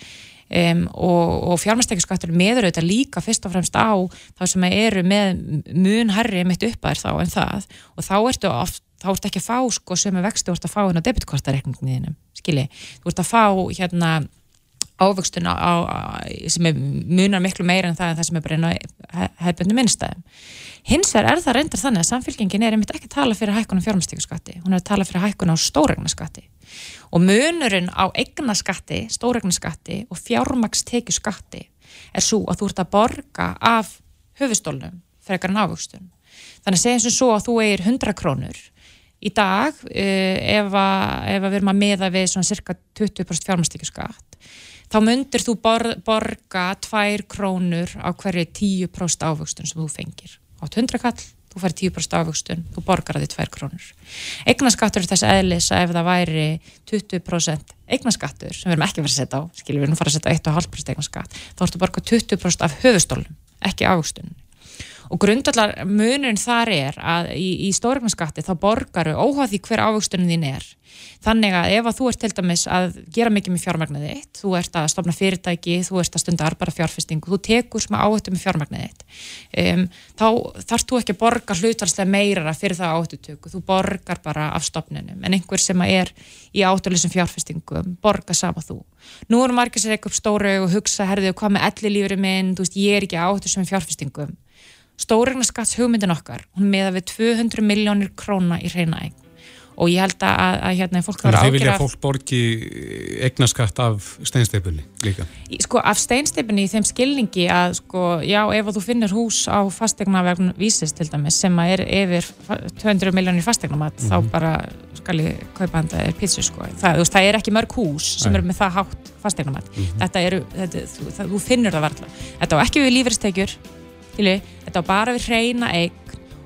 Um, og, og fjármæstekjaskattur meður auðvitað líka fyrst og fremst á þá sem eru með mun herri mitt uppæðir þá en það. Og þá ertu oft, þá ertu ekki að fá sko sem er vextu, þú ert að fá hérna debitkortareikninginni skilji, þú ert að fá hérna ávöxtun á, sem munar miklu meira en það en það sem er bara einu hefðbundu minnstæðum hins vegar er það reyndar þannig að samfélkingin er einmitt ekki að tala fyrir hækkun á fjármæstekjaskatti, hún er að tala fyrir hækkun á stóregnaskatti og munurinn á eignaskatti, stóregnaskatti og fjármakstekjuskatti er svo að þú ert að borga af höfustólnum frekar en ávöxtun. Þannig að eins og svo að þú eigir 100 krónur í dag uh, ef, að, ef að við erum að meða við svona cirka 20% fjármakstekjuskatt þá mundir þú bor, borga 2 krónur á hverju 10% ávöxtun sem þú fengir. Átt 100 kall þú fær 10% afvöxtun, þú borgar að því 2 krónur. Eignaskattur er þess aðlis að ef það væri 20% eignaskattur, sem við erum ekki verið að setja á, skiljum við erum farið að setja 1,5% eignaskatt, þá ertu að borga 20% af höfustólum, ekki afvöxtun. Og grundallar munurinn þar er að í, í stóregnaskatti þá borgaru óháð því hver ávöxtunum þín er. Þannig að ef að þú ert til dæmis að gera mikið með fjármagnið þitt, þú ert að stopna fyrirtæki, þú ert að stunda arbara fjárfestingu, þú tekur sem áhættu með fjármagnið þitt, um, þá þarfst þú ekki að borga hlutalslega meira fyrir það áhættutöku, þú borgar bara af stopninum, en einhver sem er í áhættulisum fjárfestingum, borga sama þú. Nú erum margir sér eitthvað stóru og hugsa, herðu, hvað með elli lífur minn, þú veist, ég er ekki áhættu sem fjárfestingum Stóregnaskatts hugmyndin okkar, hún meða við 200 miljónir króna í reyna eign og ég held að, að hérna fólk Þannig að þið vilja að fólk borgi egnaskatt af steinsteipunni líka? Sko af steinsteipunni í þeim skilningi að sko já ef þú finnir hús á fastegna vegna vísist til dæmis sem að er yfir 200 miljónir fastegnamat mm -hmm. þá mhm. bara skal ég kaupa hann það er pítsu sko. Það, veist, það er ekki mörg hús sem eru með það hátt fastegnamat. Mm -hmm. Þetta eru, þetta, þú, það, þú finnir það varðla. Þetta á ekki við lífeyristekjur Skilu, þetta á bara við hreina eign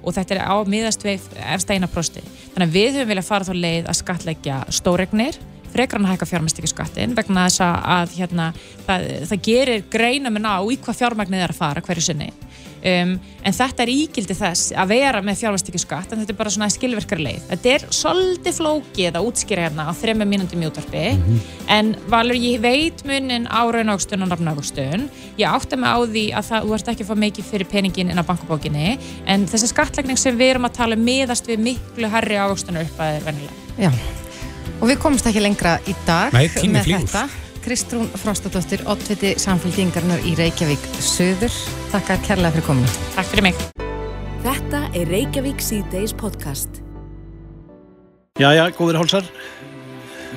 og þetta er á miðast við efstægina prosti. Þannig að við höfum viljað fara þá leið að skatleggja stóregnir frekar hann að hækka fjármæstekjaskattin vegna þess að hérna, það, það gerir greina með ná í hvað fjármægnið er að fara hverju sinni Um, en þetta er ígildi þess að vera með fjárværstekjuskatt en þetta er bara svona skilverkar leið. Þetta er svolítið flókið að útskýra hérna á þrema mínundum í útvarpi. Mm -hmm. en Valur ég veit munin á raunagstun og nafnagstun ég átti mig á því að það, þú ert ekki að fá mikið fyrir peningin inn á bankabókinni. En þessi skattlegning sem við erum að tala um miðast við miklu herri ávöxtunar upp að er venilega Já, og við komumst ekki lengra í dag Nei, með flýgur. þetta Kristrún Frostadóttir, oddviti samfélgjengarnar í Reykjavík Söður. Takk kærlega fyrir kominu. Takk fyrir mig. Þetta er Reykjavík C-Days podcast. Jæja, góðir hálsar.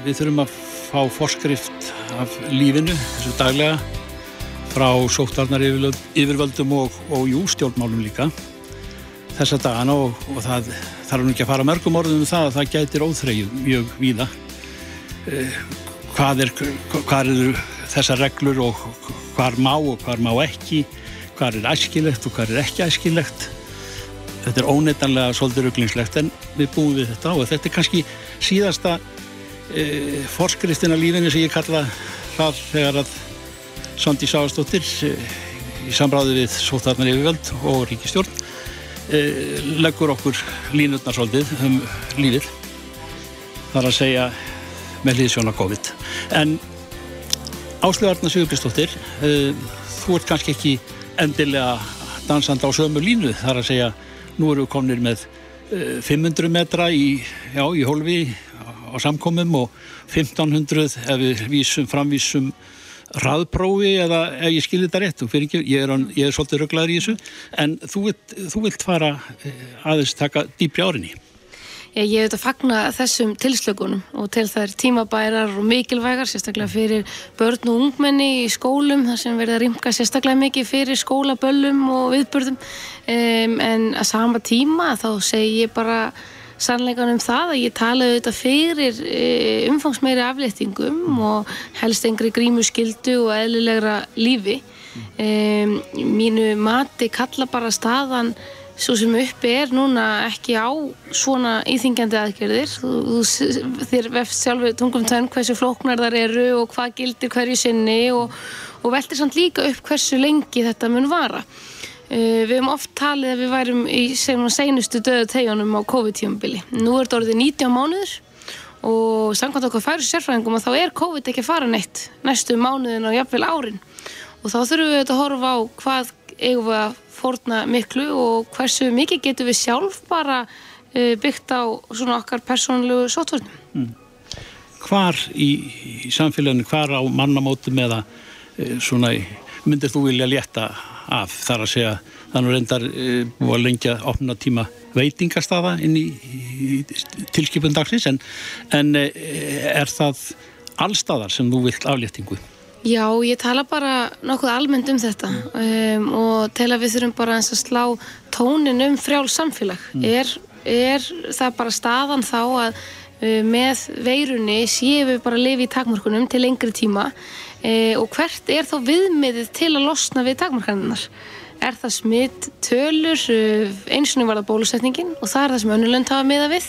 Við þurfum að fá forskrift af lífinu, þessu daglega, frá sóttarnar yfirvöldum og, og jú, stjórnmálum líka þessa dagana og, og það þarf nú ekki að fara mörgum orðum um það að það gætir óþreyju mjög víða eh, hvað er, hvað eru þessar reglur og hvað má og hvað má ekki, hvað er æskilegt og hvað er ekki æskilegt. Þetta er óneitanlega svolítið rugglingslegt en við búum við þetta og þetta er kannski síðasta e, forskriftin af lífinu sem ég kalla það þegar að Sandi Sáastóttir e, í sambráði við Sótarnar yfirvöld og Ríkistjórn e, leggur okkur línutnar svolítið um lífið. Það er að segja með hlýðsjóna COVID. En Áslu Arna Sigurbjörnsdóttir, uh, þú ert kannski ekki endilega dansand á sömu línu, þar að segja nú eru við komnir með uh, 500 metra í, já, í hólfi á samkomum og 1500 ef við vísum, framvísum raðprófi eða ef ég skilir þetta rétt ekki, ég, er, ég er svolítið rugglaður í þessu. En þú vilt, þú vilt fara aðeins taka dýpri árinni Ég hef þetta fagna þessum tilslökunum og til þær tímabærar og mikilvægar, sérstaklega fyrir börn og ungmenni í skólum, þar sem verða rimka sérstaklega mikið fyrir skólaböllum og viðbörðum, um, en að sama tíma þá segi ég bara sannleikan um það að ég tala auðvitað fyrir um, umfangsmeiri afléttingum og helst engri grímuskildu og eðlilegra lífi. Um, mínu mati kalla bara staðan svo sem uppi er núna ekki á svona íþingjandi aðgerðir. Þú, þú, þér vefst sjálfur tungum tönn hversu flóknar þar eru og hvað gildir hverju sinni og, og veltir samt líka upp hversu lengi þetta mun vara. Uh, við hefum oft talið að við værum í seinustu döðu tegjunum á COVID-tjómbili nú er þetta orðið 19 mánuður og samkvæmt okkur færu sérfræðingum að þá er COVID ekki að fara neitt næstu mánuðin og jafnvel árin. Og þá þurfum við að horfa á hvað eigum við að fórna miklu og hversu mikið getur við sjálf bara uh, byggt á svona okkar persónulegu sótvörnum. Mm. Hvar í, í samfélaginu, hvar á mannamótum eða uh, svona myndir þú vilja létta af þar að segja þannig reyndar uh, búið að lengja opna tíma veitingastafa inn í, í tilskipun dagsins en, en er það allstaðar sem þú vilt afléttingu? Já, ég tala bara nokkuð almennt um þetta um, og tel að við þurfum bara að slá tónin um frjál samfélag. Mm. Er, er það bara staðan þá að uh, með veirunni séum við bara að lifa í takmörkunum til lengri tíma uh, og hvert er þá viðmiðið til að losna við takmörkunarnar? Er það smitt tölur, eins og nú var það bólusetningin og það er það sem önnulönd hafa miða við.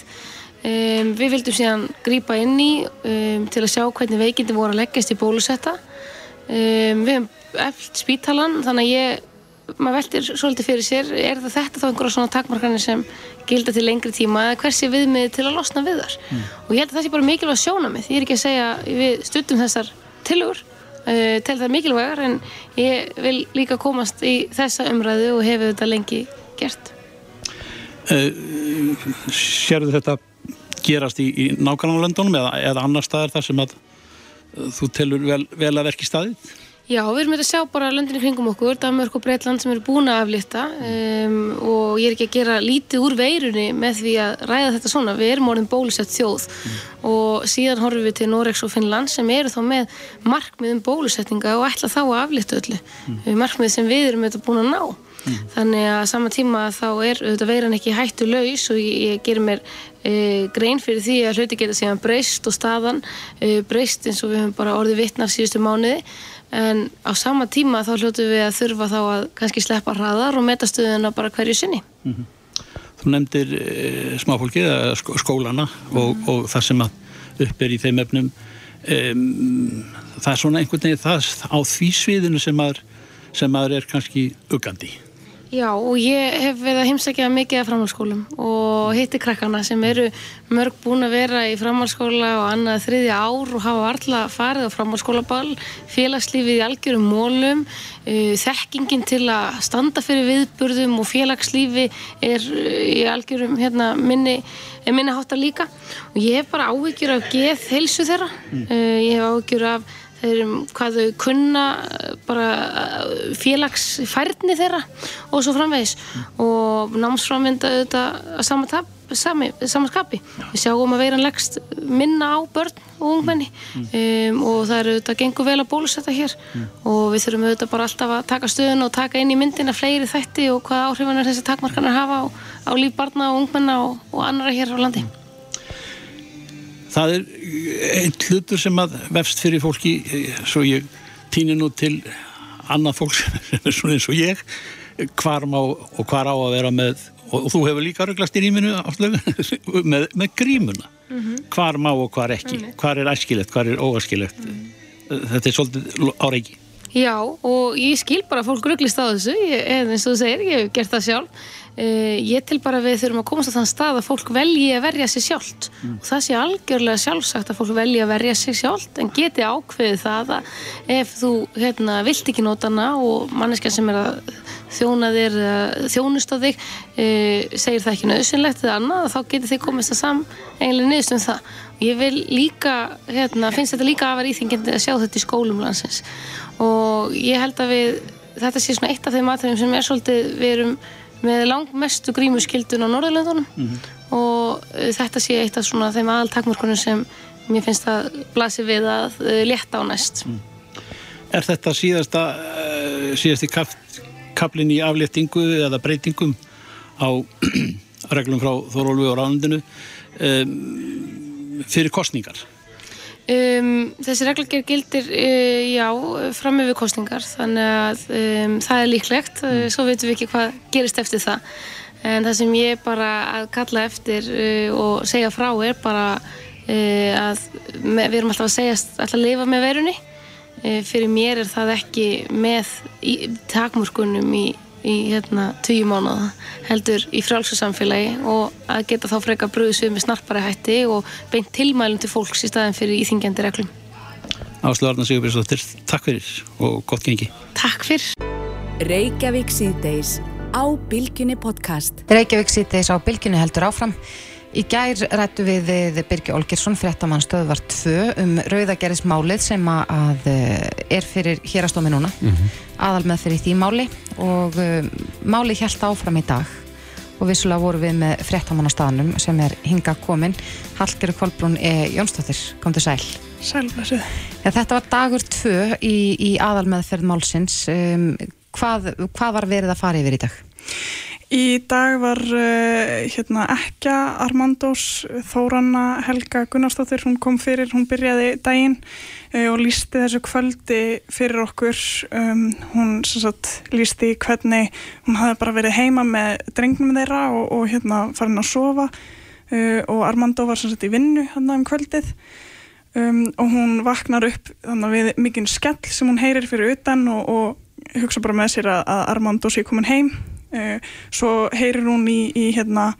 Um, við vildum síðan grýpa inn í um, til að sjá hvernig veikindi voru að leggjast í bólusetta Um, við hefum eftir spítalan þannig að ég, maður veldir svolítið fyrir sér, er það þetta þá einhverja svona takmarkanir sem gilda til lengri tíma eða hversi viðmið til að losna við þar mm. og ég held að það sé bara mikilvægt sjónamið ég er ekki að segja, við stundum þessar tilugur, uh, til það mikilvægar en ég vil líka komast í þessa umræðu og hefur þetta lengi gert. Uh, Sérðu þetta gerast í, í nákvæmlega löndunum eða, eða annar staðar þar sem að þú telur vel, vel að verki staðið? Já, við erum að sjá bara löndinni kringum okkur, Danmörk og Breitland sem eru búin að aflita um, og ég er ekki að gera lítið úr veirunni með því að ræða þetta svona. Við erum orðin bólusett þjóð mm. og síðan horfum við til Noregs og Finnland sem eru þá með markmiðum bólusettinga og ætla þá að aflita öllu. Mm. Markmið sem við erum auðvitað búin að ná. Mm. Þannig að sama tíma þá er auðvitað veiran ekki hættu laus og ég, ég gerir mér e, grein fyrir því að hluti geta síðan breyst og staðan e, breyst eins og við höfum bara orðið vittnar síðustu mánuði en á sama tíma þá hljótu við að þurfa þá að kannski sleppa hraðar og metastöðuna bara hverju sinni. Mm -hmm. Þú nefndir e, smáfólkið, skólana og, mm -hmm. og það sem upp er í þeim efnum. Það er svona einhvern veginn það á því sviðinu sem maður, sem maður er kannski uggandi. Já og ég hef verið að heimsækja mikið af framhalskólum og hitti krakkana sem eru mörg búin að vera í framhalskóla og annað þriðja ár og hafa varla farið á framhalskólaball, félagslífið í algjörum mólum, uh, þekkingin til að standa fyrir viðburðum og félagslífi er uh, í algjörum hérna, minni, minni hátta líka og ég hef bara áhyggjur af geð heilsu þeirra, mm. uh, ég hef áhyggjur af þeir, hvað þau kunna bara félagsfærni þeirra og svo framvegis mm. og námsframvinda auðvitað að sama tap Sami, saman skapi. Við sjáum að veiran leggst minna á börn og ungmenni um, og það eru auðvitað gengur vel að bólusetta hér mm. og við þurfum auðvitað bara alltaf að taka stöðun og taka inn í myndina fleiri þætti og hvaða áhrifanar þessi takmarkanar hafa á, á líf barna og ungmenna og, og annara hér á landi. Það er einn hlutur sem að vefst fyrir fólki svo ég týnir nú til annað fólk sem er svona eins og ég hvar má og hvar á að vera með og þú hefur líka röglast í rýminu með, með grímuna mm -hmm. hvar má og hvar ekki mm -hmm. hvar er æskilegt, hvar er óæskilegt mm -hmm. þetta er svolítið áreiki Já, og ég skil bara fólk rugglist á þessu, ég, eins og þú segir, ég hef gert það sjálf. Uh, ég til bara við þurfum að komast á þann stað að fólk velji að verja sig sjálft. Og það sé algjörlega sjálfsagt að fólk velji að verja sig sjálft en geti ákveðið það að ef þú hérna, vilt ekki nota hana og manneskja sem er að þjóna þér, þjónust á þig uh, segir það ekki nöðsynlegt eða annað, þá getur þið komist að sam eiginlega niðurst um það. Ég vil líka, hérna, finnst þetta líka afar íþingjandi að sjá þetta í skólum landsins. Og ég held að við, þetta sé svona eitt af þeim aðtöðum sem er svolítið, við erum með langmestu grímuskildun á Norðurlöndunum og uh, þetta sé eitt af svona þeim aðaltakmörkunum sem mér finnst að blasi við að uh, létta á næst. Er þetta síðasta, uh, síðasti kap- kaplinn í afléttingu eða breytingum á reglum frá Þorólfi og Ránundinu um, fyrir kostningar? Um, þessi reglugjör gildir uh, já, fram yfir kostningar þannig að um, það er líklegt. Uh, svo veitum við ekki hvað gerist eftir það. En það sem ég bara að kalla eftir uh, og segja frá er bara uh, að me, við erum alltaf að segja alltaf að lifa með verunni fyrir mér er það ekki með í, takmörkunum í, í hérna tíu mánuða heldur í frálsarsamfélagi og að geta þá freka bröðs við með snarpari hætti og beint tilmælum til fólks í staðin fyrir íþingjandi reglum. Áslu Arna Sigurbjörnsdóttir, takk fyrir og gott gengi. Takk fyrir. Reykjavík síðdeis á Bilginni podcast. Reykjavík sýttis á bylginu heldur áfram. Í gær rættu við við Birgi Olgersson, fréttamann stöðvar 2 um rauðagerðismálið sem að, eh, er fyrir hérastómi núna, aðal með fyrir því máli og um, málið hjælt áfram í dag og vissulega voru við með staðnum sem er hinga komin, Hallgeru Kolbrún e. Jónsdóttir, kom til sæl. Sælblessuð. Ja, þetta var dagur 2 í, í aðal meðferð málsins, um, hvað, hvað var verið að fara yfir í dag? Í dag var uh, hérna ekka Armandós Þóranna Helga Gunnarsdóttir, hún kom fyrir, hún byrjaði daginn uh, og lísti þessu kvöldi fyrir okkur. Um, hún sagt lísti hvernig hún hafði bara verið heima með drengnum þeirra og, og hérna farin að sofa uh, og Armandó var sagt í vinnu hann um kvöldið. Um, og hún vaknar upp þannig við mikinn skell sem hún heyrir fyrir utan og, og hugsa bara með sér að, að Armando sé komin heim svo heyrir hún í, í hérna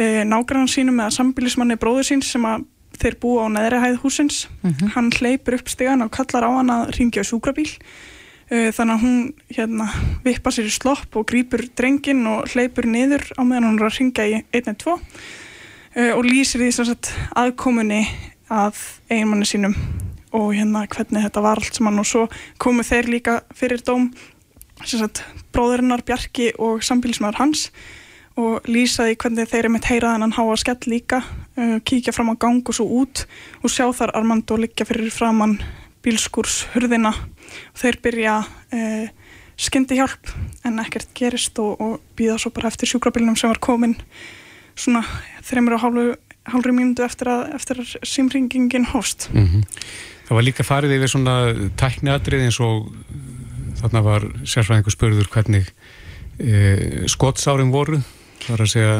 uh, nágrann sínum eða sambilismanni bróður síns sem að þeir búa á neðri hæð húsins hann hleypur upp stegan og kallar á hann að ringja á sjúkrabíl. Uh, þannig að hún hérna vippa sér í slopp og grýpur drengin og hleypur niður á meðan hún er að ringja í 112 uh, og lýsir því sem sagt aðkomunni að eiginmanni sínum og hérna hvernig þetta var allt saman. Og svo komu þeir líka fyrir dóm sem sagt bróðurinnar Bjarki og sambílismæður hans og lýsaði hvernig þeir eru mitt heyra þennan háa skell líka uh, kíkja fram á gang og svo út og sjá þar Armando liggja fyrir framann bílskúrs hurðina og þeir byrja uh, skyndi hjálp en ekkert gerist og, og býða svo bara eftir sjúkrabílnum sem var komin svona þreymur og hálfu hálfri mínútu eftir að, að símringingin hóst. Mhm. Það var líka farið yfir svona tækniatrið eins og þarna var sérfræðingur spurður hvernig e, skotsárin voru það var að segja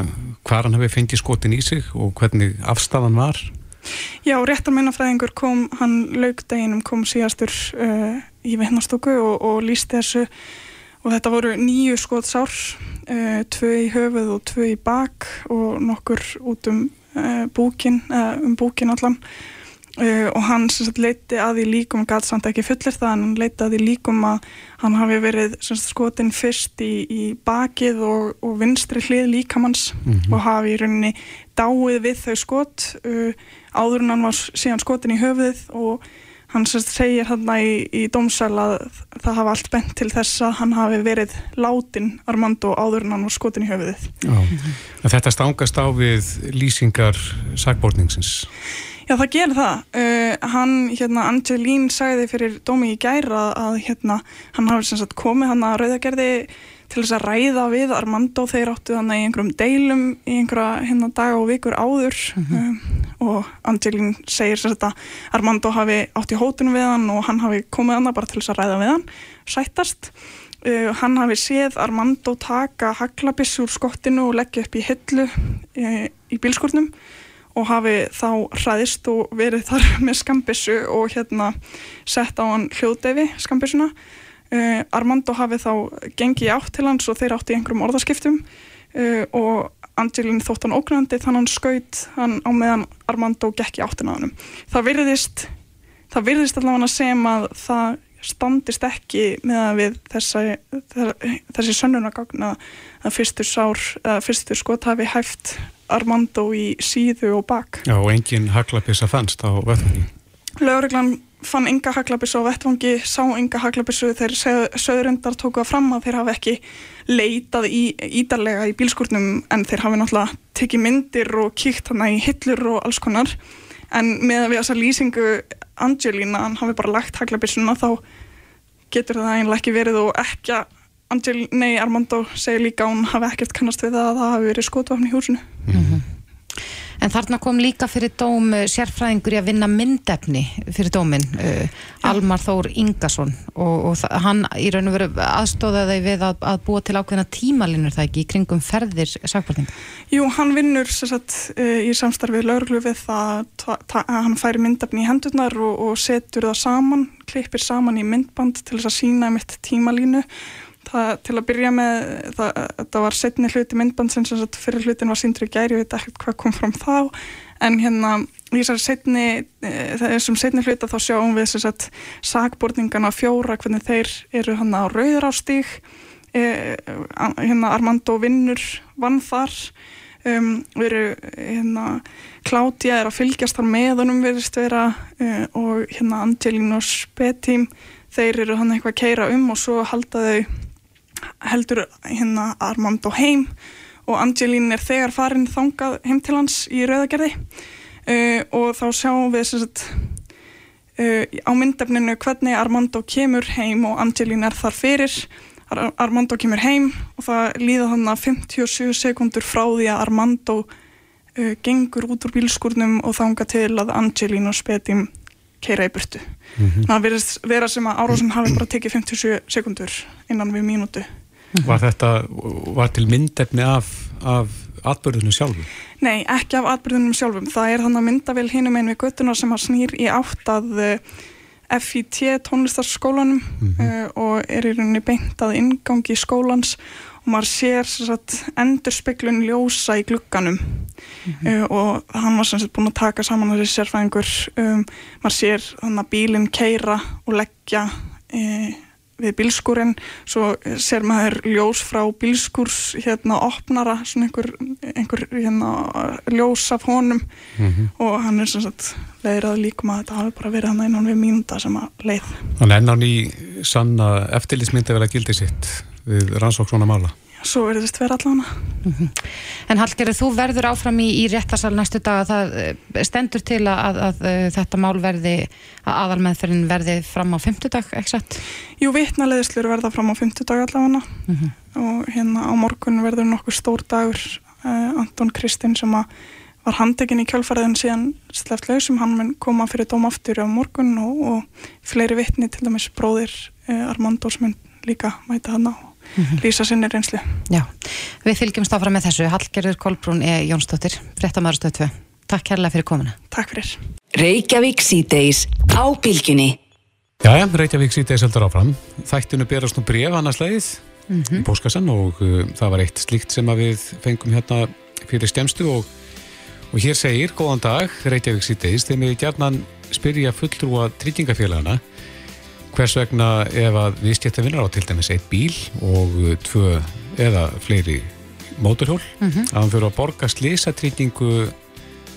hvað hann hefði fengið skotin í sig og hvernig afstafan var. Já, réttarmennafræðingur kom, hann laugdeginum kom síðastur uh, í veitnastóku og, og lísti þessu. Og þetta voru nýju skotsár, uh, tvö í höfuð og tvö í bak og nokkur út um uh, búkin, um búkin allan uh, og hann sagt leiti að því líkum, gæt samt ekki fullir það en hann leiti að því líkum að hann hafi verið sagt, skotin fyrst í, í bakið og, og vinstri hlið líkamanns og hafi í rauninni dáið við þau skot uh, áður en hann var síðan skotin í höfuðið og hann sagt segir þarna í, í dómsal að það hafa allt bent til þess að hann hafi verið látin Armando áður en hann var skotin í höfuðið. Já. Þetta stangast á við lýsingar sagbórningsins Já, það gerir það. Uh, hann, hérna, Angelín sagði fyrir dómi í gæra að, hérna, hann hafi sem sagt komið hann að rauðagerði til þess að ræða við Armando þeir áttu hann í einhverjum deilum í einhverja hérna daga og vikur áður um, og Angelín segir sem sagt að Armando hafi átt í hótunum við hann og hann hafi komið hann bara til þess að ræða við hann, sættast. Uh, hann hafi séð Armando taka haglabiss úr skottinu og leggja upp í hillu uh, í bílskurnum og hafi þá hraðist og verið þar með skambissu og hérna sett á hann hljóðdefi skambissuna. Uh, Armando hafi þá gengið átt til hans og þeir átti í einhverjum orðaskiptum uh, og Angelin þótt hann ógnandi þannig hann skaut hann á meðan Armando gekk í áttin á hann. Það virðist, það virðist allavega sem að það standist ekki með að við þessa, þessi sönnunagagna að fyrstu sár, að fyrstu skot hafi hæft Armando í síðu og bak. Já, og engin haglapissa fannst á vettvangi. Lögreglan fann enga haglapissa á vettvangi, sá enga haglapissa þegar söðurendar tóku að fram að þeir hafi ekki leitað í, ídarlega í bílskurnum en þeir hafi náttúrulega tekið myndir og kíkt hana í hillur og alls konar en með að við þessa lýsingu Angelina, hann hafi bara lagt haglabissuna þá getur það einlega ekki verið og ekki að Angel, nei Armando segir líka að hún hafi ekkert kannast við að það hafi verið skotvafn í húsinu. Mm -hmm. En þarna kom líka fyrir dóm uh, sérfræðingur í að vinna myndefni fyrir dómin, uh, Almar Þór Ingarsson og, og hann í raun og veru aðstóðaði við að, að búa til ákveðina tímalinur það ekki í kringum ferðir sakvarting? Jú, hann vinnur sagt, uh, í samstarfið lauruglu við það að hann færi myndefni í hendurnar og, og setur það saman, klippir saman í myndband til þess að sína mitt tímalínu Það, til að byrja með, það, það var setni hluti myndbandsins, fyrir hlutin var síndri gæri, ég veit ekkert hvað kom fram þá, en hérna í eh, þessum setni hluta þá sjáum við þess að sakborningana fjóra, hvernig þeir eru hann á rauður á stík, eh, hérna Armando Vinnur vann þar, um, við eru hérna Klátja er að fylgjast þar með honum viðist vera uh, og hérna Angelín og Spetím, þeir eru hann eitthvað að keira um og svo halda þau heldur hérna Armando heim og Angelín er þegar farin þangað heim til hans í rauðagerði. Uh, og þá sjáum við sagt, uh, á myndefninu hvernig Armando kemur heim og Angelín er þar fyrir. Ar Armando kemur heim og það líða þannig að 57 sekundur frá því að Armando uh, gengur út úr bílskurnum og þanga til að Angelín og Spetim keira í burtu. Mm -hmm. Það verðist vera sem að Árósson hafi bara tekið 57 sekundur innan við mínútu. Var þetta, var til myndefni af, af atbyrðunum sjálfum? Nei, ekki af atbyrðunum sjálfum. Það er þannig að myndavel hinum einu við göttuna sem að snýr í átt að uh, FIT tónlistarskólanum mm -hmm. uh, og er í rauninni beint að ingangi skólans og maður sér sagt, endur speklun ljósa í glugganum. Mm -hmm. uh, og hann var sannsett búin að taka saman þessi sérfæðingur um, maður sér þannig að bílinn keira og leggja uh, við bílskúrin svo sér maður ljós frá bílskúrs hérna opnara einhver, einhver hérna, ljós af honum. Mm -hmm. og hann er leiðrað líkum að þetta hafi bara verið hann einan við mínunda sem að leið. Þannig enn á ný sanna eftirlýsmyndi vel að gildi sitt við rannsók svona mála. Svo verður þetta verið allavega. En Hallgerður, þú verður áfram í, í réttarsal næstu dag að það eh, stendur til að, að, að eh, þetta mál verði, að aðalmeðferðin verði fram á fymtudag, ekki satt? Jú, vitnaleðislur verða fram á fymtudag allavega mm -hmm. og hérna á morgun verður nokkur stór dagur uh, Anton Kristinn sem að var handekinn í kjálfariðin síðan sleft lausum, hann mun koma fyrir dóm aftur á morgun og, og fleiri vitni til dæmis bróðir uh, Armandos mun líka mæta hann á mm -hmm. lýsa sinni reynslu. Já, við fylgjumst áfram með þessu. Hallgerður Kolbrún er Jónsdóttir, frettamæðarstöð 2. Takk kærlega fyrir komuna. Takk fyrir. Reykjavík síðdeis á bylginni. Jæja, Reykjavík síðdeis heldur áfram. Þættinu berast nú bref annarslegið mm -hmm. í bóskassan og uh, það var eitt slíkt sem við fengum hérna fyrir stemstu og, og hér segir, góðan dag, Reykjavík síðdeis, þegar við gerðnan spyrja fulltrúa tryggingafélagana hvers vegna ef að viðskiptafinnar á til dæmis eitt bíl og tvö eða fleiri móturhjól mm -hmm. að hann fyrir að borga slísatrýtingu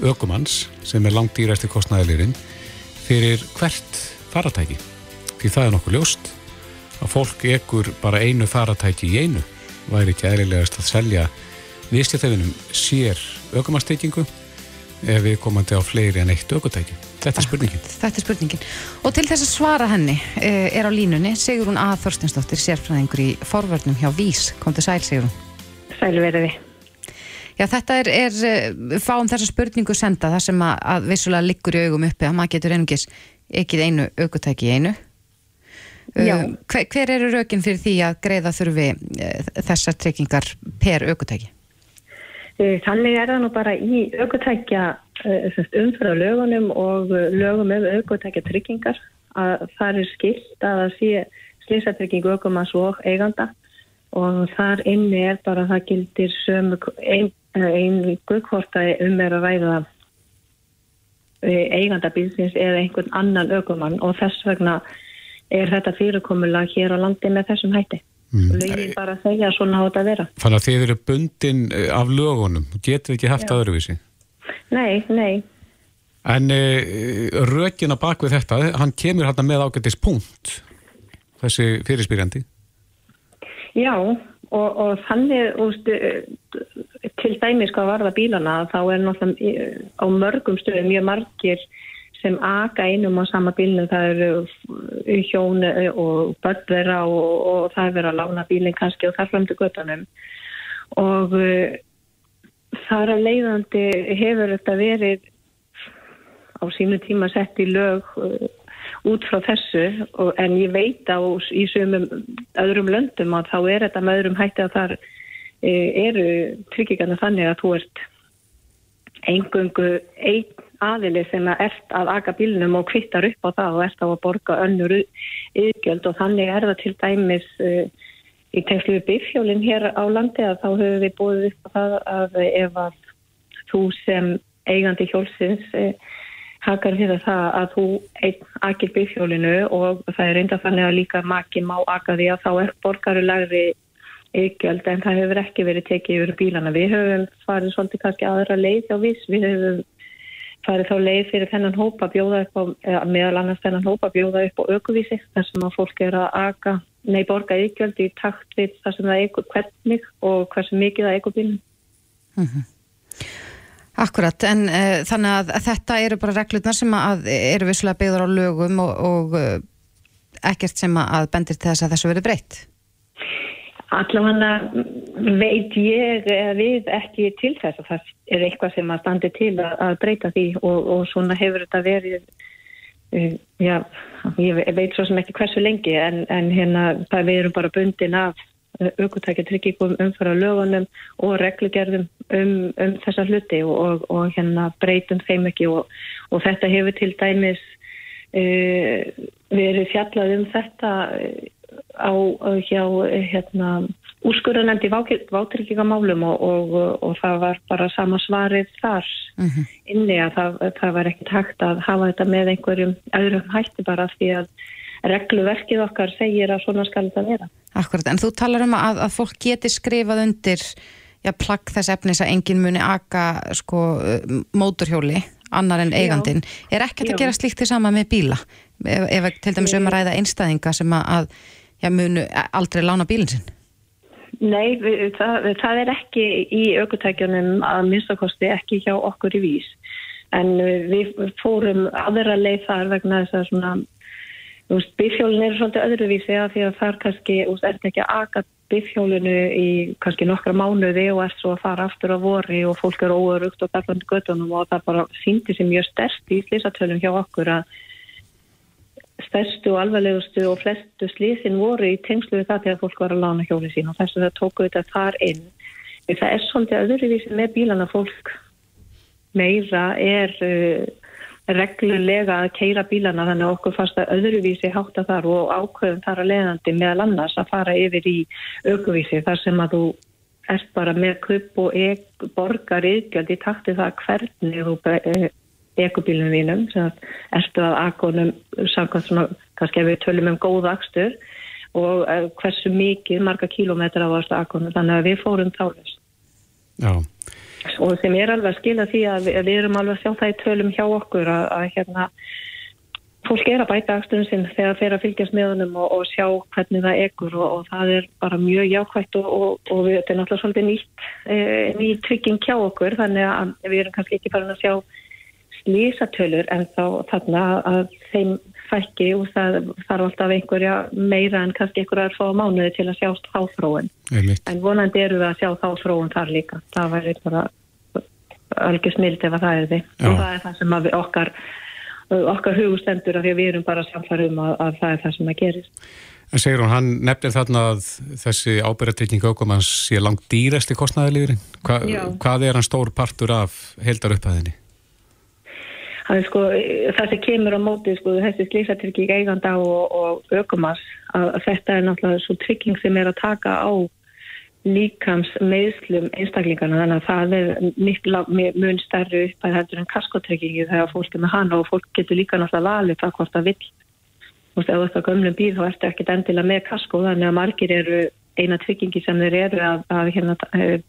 ökumanns sem er langt dýræsti kostnæðilirinn fyrir hvert faratæki því það er nokkuð ljóst að fólk ekkur bara einu faratæki í einu. Væri ekki eðlilegast að selja viðskiptafinnum sér ökumannstýtingu ef við komandi á fleiri en eitt ökutæki Þetta er spurningin. Þetta er spurningin. Og til þess að svara henni uh, er á línunni Sigurún A. Þorstinsdóttir, sérfræðingur í forvörnum hjá Vís. Kom til sæl, Sigurún. Sælverði. Já, þetta er, er uh, fáum þessa spurningu senda, það sem að, að vissulega liggur í augum uppi, að maður getur einungis ekkið einu aukutæki í einu. Uh, hver, hver eru raukinn fyrir því að greiða þurfi þessar treykingar per aukutæki? Þannig er það nú bara í aukutækja umfra lögunum og lögum um aukvöldtækja tryggingar að það er skilt að það sé slísatryggingu aukumanns og eiganda og þar inni er bara það gildir sömu ein, ein guðkvort að um er að ræða eigandabílsins eða einhvern annan aukumann og þess vegna er þetta fyrirkomulag hér á landi með þessum hætti. Mm. Lögin bara að segja svona á þetta að vera. Þannig að þið eru bundin eh, af lögunum, getur ekki haft aðurvísi? Nei, nei. En e, rökin að bak við þetta, hann kemur hérna með ágættis punkt, þessi fyrirspyrjandi? Já, og, og þannig úst, til dæmis hvað varða bílana, þá er náttúrulega á mörgum stöðum mjög margir sem aka einum á sama bílinu, það eru hjón og börnverða og, og það er verið að lána bílinn kannski og það framtu göttanum og uh, þar að leiðandi hefur þetta verið á sínu tíma sett í lög uh, út frá þessu en ég veit á í sumum öðrum löndum að þá er þetta með öðrum hætti að þar uh, eru tryggingarna þannig að þú ert engungu einn aðili sem er ert að aga bílnum og kvittar upp á það og ert á að borga önnur yðgjöld og þannig er það til dæmis uh, í tengslu við bifjólinn hér á landi að þá höfum við búið upp á það að ef að þú sem eigandi hjólsins uh, hakar fyrir það að þú akir bifjólinu og það er reynda þannig að líka maki má aga því að þá er borgarulagri yðgjöld en það hefur ekki verið tekið yfir bílana. Við höfum farið svolítið kannski aðra leið á viss, við höfum farið þá leið fyrir þennan hópa bjóða upp á, meðal annars þennan hópa bjóða upp á aukuvísi þar sem að fólk er að aga, nei borga yðgjöld í takt við þar sem það eigur hvernig og hversu mikið það eigur bílum. Mm -hmm. Akkurat, en uh, þannig að, að þetta eru bara reglurnar sem að eru visslega byggður á lögum og, og uh, ekkert sem að bendir til þess að þessu verið breytt? Allavega veit ég við ekki til þess að það er eitthvað sem að standi til að, að breyta því og, og svona hefur þetta verið, uh, já, ég veit svo sem ekki hversu lengi en, en hérna það við erum bara bundin af aukvöntækja tryggingum umfara lögunum og reglugerðum um, um þessa hluti og, og, og hérna breytum þeim ekki og þetta hefur til dæmis uh, verið fjallað um þetta á hjá hérna, úrskurðanendi vátryggingamálum og, og, og það var bara sama svarið þar mm -hmm. inni að það, það var ekkert hægt að hafa þetta með einhverjum öðrum hætti bara því að regluverkið okkar segir að svona skal þetta vera. Akkurat, en þú talar um að, að fólk geti skrifað undir já, plagg þess efnis að enginn muni aka sko móturhjóli annar en eigandin. Já. Er ekkert að gera slíkt því sama með bíla? Ef, ef til dæmis um að ræða einstæðinga sem að já, munu aldrei lána bílinn sinn? Nei, við, það, það er ekki í aukutækjunum að minnstakosti ekki hjá okkur í vís. En við fórum aðra leið þar vegna þess að svona, bifjólun er svolítið öðruvísi að því að það er kannski, er þetta ekki að aga bifjólunu í kannski nokkra mánuði og er svo að fara aftur á vori og fólk eru óörugt og berðandi göttunum og það bara síndi sem mjög stert í slísatölum hjá okkur að stærstu og alvarlegustu og flestu slísin voru í tengslu við það þegar fólk var að lána hjóli sín og þess að það tóku þetta þar inn. Það er svolítið öðruvísi með bílana fólk meira er uh, reglulega að keira bílana þannig að okkur fast að öðruvísi hátta þar og ákveðum þar að leiðandi meðal annars að fara yfir í aukuvísi þar sem að þú ert bara með kupp og borgar yðgjald í takti það hvernig þú ekobílunum vínum sem ertu að akonum samkvæmt svona, kannski ef við tölum um góð akstur og uh, hversu mikið marga kílometra á aðstu akonum þannig að við fórum þálust Já. Og sem er alveg að skila því að við, við erum alveg að sjá það í tölum hjá okkur að, að hérna fólk er að bæta aksturinn sinn þegar þeir að fylgjast með honum og, og sjá hvernig það ekkur og, og það er bara mjög jákvægt og, og við, þetta er náttúrulega svolítið nýtt e, nýtt trygging hjá okkur þannig að við erum kannski ekki farin að sjá slísatölur en þá þarna að þeim fækki og það þarf alltaf einhverja meira en kannski einhverja að fá mánuði til að sjást þáfróun. En vonandi eru við að sjá þáfróun þar líka. Það væri bara algjör snild ef að það er því. Það er það sem okkar, okkar hugustendur af því að við erum bara samfarum að, að það er það sem að gerist. En segir hún, hann nefnir þarna að þessi ábyrgartrykking aukumans sé langt dýrasti kostnæðilíðurinn. Hva, hvað er hann stór partur af heldar upphæðinni? Er sko, það sem kemur á móti sko, þessi slísatrygging eiganda og, og ökumars að, að þetta er náttúrulega svo trygging sem er að taka á líkams meðslum einstaklingarna þannig að það er mikla mun stærri upp að er en kaskotryggingi þegar fólk er með hana og fólk getur líka náttúrulega valið það hvort það vill. Og ef þú ert á gömlum bíl þá ertu ekkert endilega með kasko þannig að margir eru eina tryggingi sem þeir eru að, að hérna,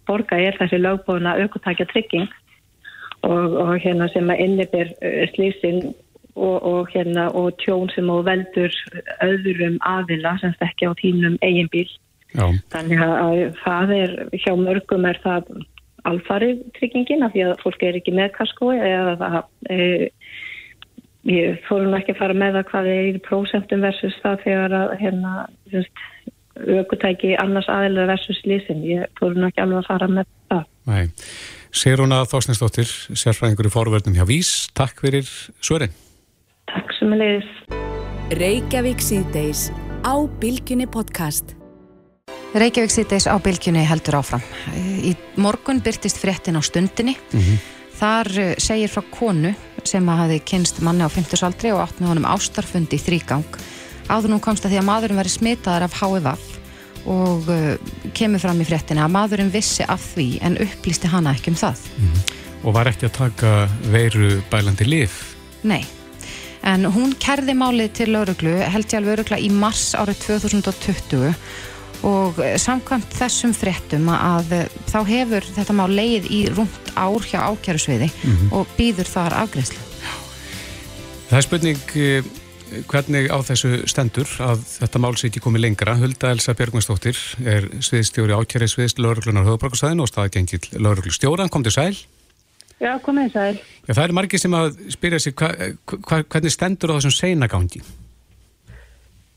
borga er þessi lögbóna aukotækja trygging og, og hérna sem að innibir slísin og, og hérna og tjón sem á veldur öðrum aðila sem stekja á tínum eigin bíl Já. þannig að það er hjá mörgum er það alfarið tryggingin af því að fólk er ekki með kaskói eða það e, ég fórum ekki að fara með það hvað er í prósentum versus það þegar að hérna aukutæki annars aðeins versus lísin ég fórum ekki alveg að fara með það Nei. Sigruna Þósnesdóttir sérfræðingur í forverðnum hjá Vís Takk fyrir svörin Takk sem að leiðis Reykjavík síðdeis á Bilginni podcast Reykjavík síðdeis á Bilginni heldur áfram. Í morgun byrtist fréttin á stundinni. Þar eh, segir frá konu sem hafi kynst manni á 50 aldri og átt með honum ástarfundi í þrýgang. Áður nú komst að því að maðurinn veri smitaðar af HVV og uh, kemur fram í fréttina að maðurinn vissi af því en upplýsti hana ekki um það. Og var ekki að taka veiru bælandi lif Nei. En hún kerði málið til lauruglu, held ég alveg laurugla í mars árið 2020 og eh, samkvæmt þessum fréttum að eh, þá hefur þetta mál leið í rúmt ár hjá ákjærusviði Mhm. og býður þar afgreðslu. Það er spurning eh, hvernig á þessu stendur að þetta mál sé ekki komið lengra. Hulda Elsa Björgvinsdóttir er sviðstjóri ákjæri sviðst lauruglunar höfuborgarsæðin og staðgengill lauruglustjóran. Kom til sæl. Já, komið sæl. Já, það er margir sem að spyrja sig hva, hva, hvernig stendur á þessum seinagangi.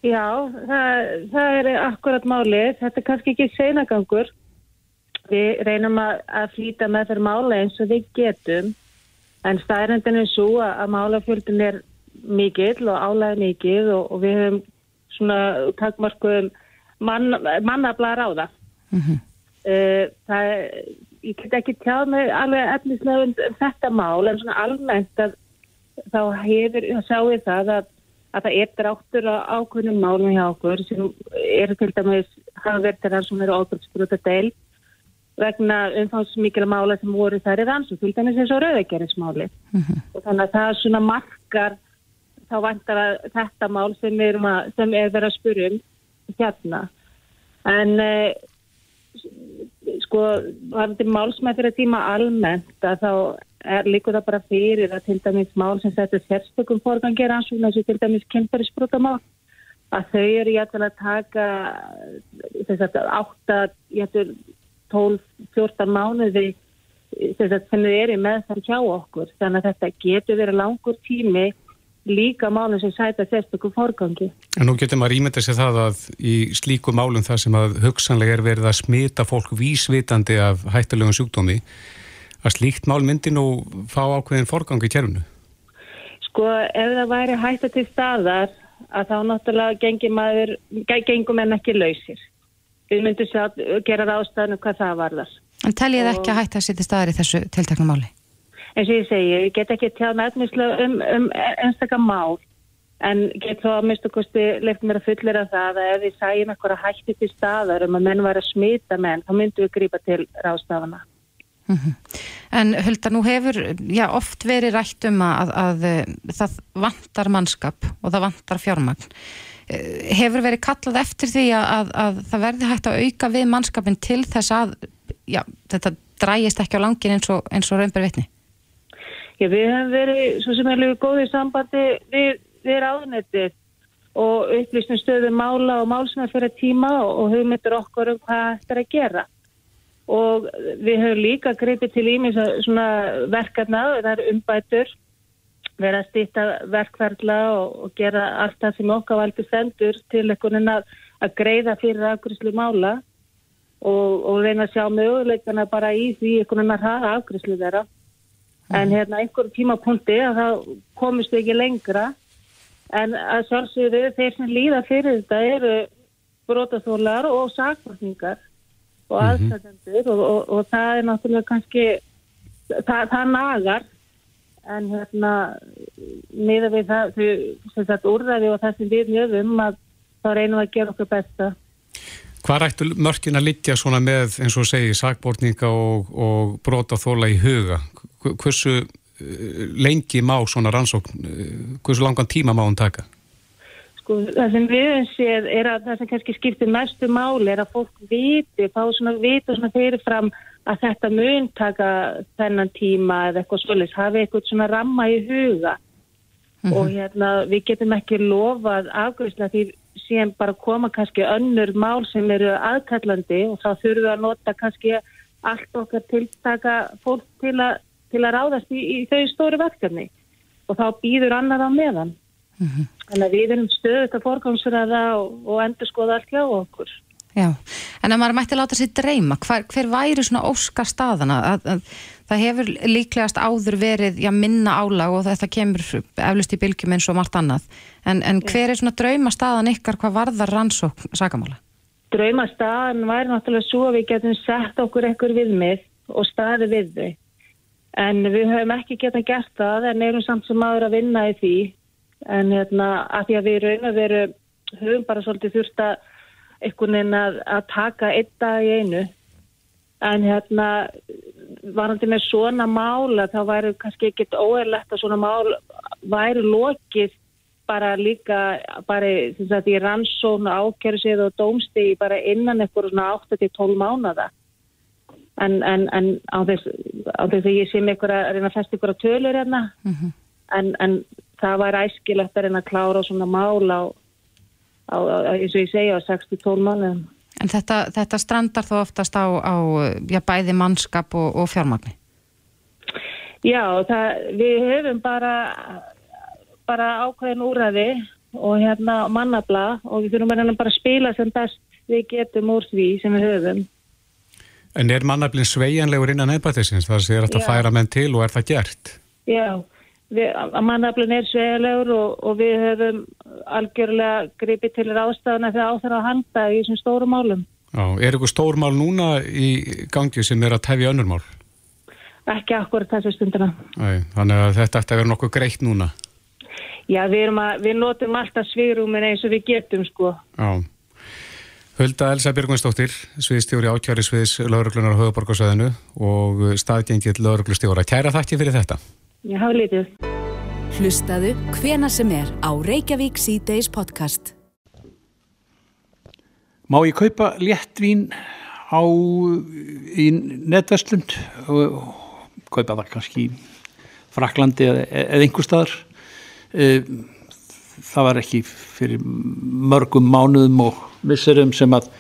Já, það, það er akkurat málið. Þetta er kannski ekki seinagangur. Við reynum að, að flýta með þeirra mála eins og við getum. En staðrendin er svo að málafjöldin er mikill og álæði mikill og, og við höfum svona takkmarkuðum mann, mannablaðar á það. Mhm. Uh, það er, ég get ekki tjáð með alveg efnislega um þetta mál en svona almennt að þá hefur, þá sjáum við það að, að það er dráttur á ákveðnum málum hjá okkur sem eru til dæmis þeirra sem eru ábyrgsbrúta deil vegna umfangsmikila mála sem voru þær í rannsók, til dæmis eins og rauðegjarinsmáli og þannig að það svona markar þá vantar að þetta mál sem, að, sem er verið að spura um hérna. En eh, sko varandi málsmæð fyrir tíma almennt að þá er líka það bara fyrir að til dæmis mál sem setja sérstökum forgangir eins og til dæmis kynferðisbrotamál að þau eru jættil að taka þess að 8, jættil 12, 14 mánuði þess að þau eru með þar hjá okkur. Þannig að þetta getur verið langur tími líka málum sem sæta sérstökum forgangi En nú getur maður ímynda sér það að í slíku málum það sem að hugsanlega er verið að smita fólk vísvitandi af hættulegum sjúkdómi að slíkt mál myndi nú fá ákveðin forgang í kjærunu. Sko ef það væri hætta til staðar að þá náttúrulega gengur maður, gengum en ekki lausir. Við myndum sjá að gera ráðstæðinu hvað það varðar. En teljið og... ekki að hætta að sitja staðar í þessu tiltakna máli? Eins og ég segi, ég get ekki tjáð meðmislega um, um einstakar mál en get þá að mistu kosti leift mér að fullera það að ef við sæjum eitthvað hætti til staðar um að menn var að smita menn, þá myndum við grípa til rástafana. Mm -hmm. En Hulda, nú hefur já, oft verið rætt um að, að, að það vantar mannskap og það vantar fjármagn. Hefur verið kallað eftir því að, að það verði hægt að auka við mannskapin til þess að já, þetta drægist ekki á langin eins og, og raunber vitni? Já, við hefum verið svo sem er líka góðið sambandi við, við ráðnettið og upplýstum stöðu mála og málsmeð fyrir tíma og, og hugmyndur okkur um hvað þetta er að gera. Og við höfum líka greipið til svona verkefna, það er umbætur, vera að stýta verkverðla og, og gera allt það sem okkar valdi sendur til einhvern veginn að, að greiða fyrir afgriðslu mála og, og reyna að sjá möguleikana bara í því einhvern veginn að hraða afgriðslu þeirra. En hérna einhverjum tímapunkti að það komist ekki lengra en að sjálfsögðu þeir sem líða fyrir þetta eru brotaþólar og sakvartningar og aðstæðendur og, og, og það er náttúrulega kannski það, það nagar en hérna miða við það, þau, sem sagt, úrræði og það sem við höfum að þá reynum að gera okkur besta. Hvað rættu mörkin að litja svona með, eins og segi, sakbortninga og, og brota þóla í huga? Hv- Hversu eh, lengi má svona rannsókn, eh, hversu langan tíma má hún taka? Sko, það sem við höfum séð er að það sem kannski skiptir mestu máli er að fólk viti, fá svona vita svona fyrirfram að þetta mun taka þennan tíma eða eitthvað svolítið, hafi eitthvað svona ramma í huga og hérna við getum ekki lofað afgjörsla því síðan bara koma kannski önnur mál sem eru aðkallandi og þá þurfum við að nota kannski allt okkar tiltaka fólk til að, til að ráðast í, í þau stóru verkefni og þá býður annar á meðan. Þannig að við erum stöðut að forgámsræða og, og endur skoða allt hjá okkur. Já, en að maður mætti láta sér dreyma, hver, hver væri svona óska staðana? Að, að, það hefur líklegast áður verið já, minna álag og þetta kemur eflust í bylgjum eins og margt annað. En, en hver er svona drauma staðan ykkar hvað varðar rannsókn sakamála? Draumastaðan væri náttúrulega svo að við getum sett okkur einhver viðmið og staði við þau. En við höfum ekki getað gert það en erum samt sem maður að vinna í því. En hérna, að því að við raun og veru höfum bara svolítið þurft að einhvern veginn að, að taka einn dag í einu. En hérna, varandi með svona mála þá væri kannski ekkit óerlegt að svona mál væri lokið bara líka bara sem sagt, í rannsókn og dómstigi bara innan eitthvað svona 8-12 mánada. En, en, en á þess, á þess að ég sé eitthvað að reyna að festa eitthvað tölur hérna, en, en það var æskilegt að reyna að klára svona mál á, á, á eins og ég segja, á 6-12 mánuðum. En þetta, þetta strandar þó oftast á, á já, bæði mannskap og, og fjármagni. Já, það, við höfum bara, bara ákveðin úræði og hérna mannabla og við þurfum bara að spila sem best við getum úr því sem við höfum. En er mannaflinn sveigjanlegur innan ennbættisins? Það sé að Já. færa menn til og er það gert? Já, mannaflin er svegilegur og, og við höfum algjörlega gripið til ráðstafana þegar áþara að handa í þessum stóru málum. Já, er eitthvað stórmál núna í gangi sem er að tefja önnur mál? Ekki akkurat þessu stundina. Æ, þannig að þetta ætti að vera nokkuð greitt núna. Já, við, að, við notum alltaf svigrúmin eins og við getum sko. Já. Hulda Elsa Björgvinsdóttir, sviðstjóri ákjæri sviðs lauruglunar á höfuborgarsæðinu og staðgengill lauruglustjóra. Kæra þakki fyrir þetta. Ég hafa lítið. Hlustaðu hvena sem er á Reykjavík C-Days podcast. Má ég kaupa léttvín á í netverslund og kaupa það kannski í Fraklandi eða, eða einhver staðar Eh, það var ekki fyrir mörgum mánuðum og misserum sem að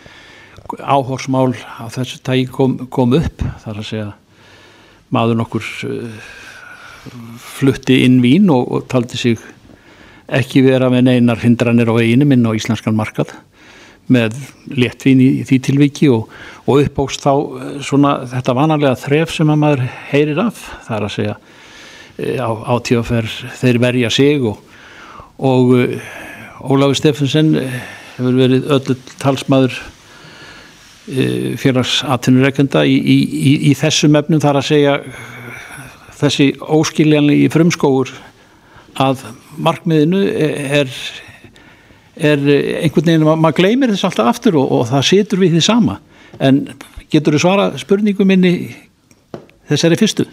áhorsmál á þessu tægi kom, kom upp þar að segja maður nokkur uh, flutti inn vín og, og taldi sig ekki vera með neinar hindranir á veginu minn á íslenskan markað með léttvín í því tilviki og, og uppbókst þá eh, svona þetta vanalega þref sem að maður heyrir af það er að segja eh, á, á tíaferð þeir verja sig og, og Óláfi Steffensen hefur verið öllu talsmaður uh, félagsatvinnureikenda í, í, í, í þessum efnum þar að segja þessi óskiljanlega í frumskóur að markmiðinu er er einhvern veginn, ma- maður gleymir þess alltaf aftur og, og það situr við því sama en getur þú svara spurningum minni þessari fyrstu?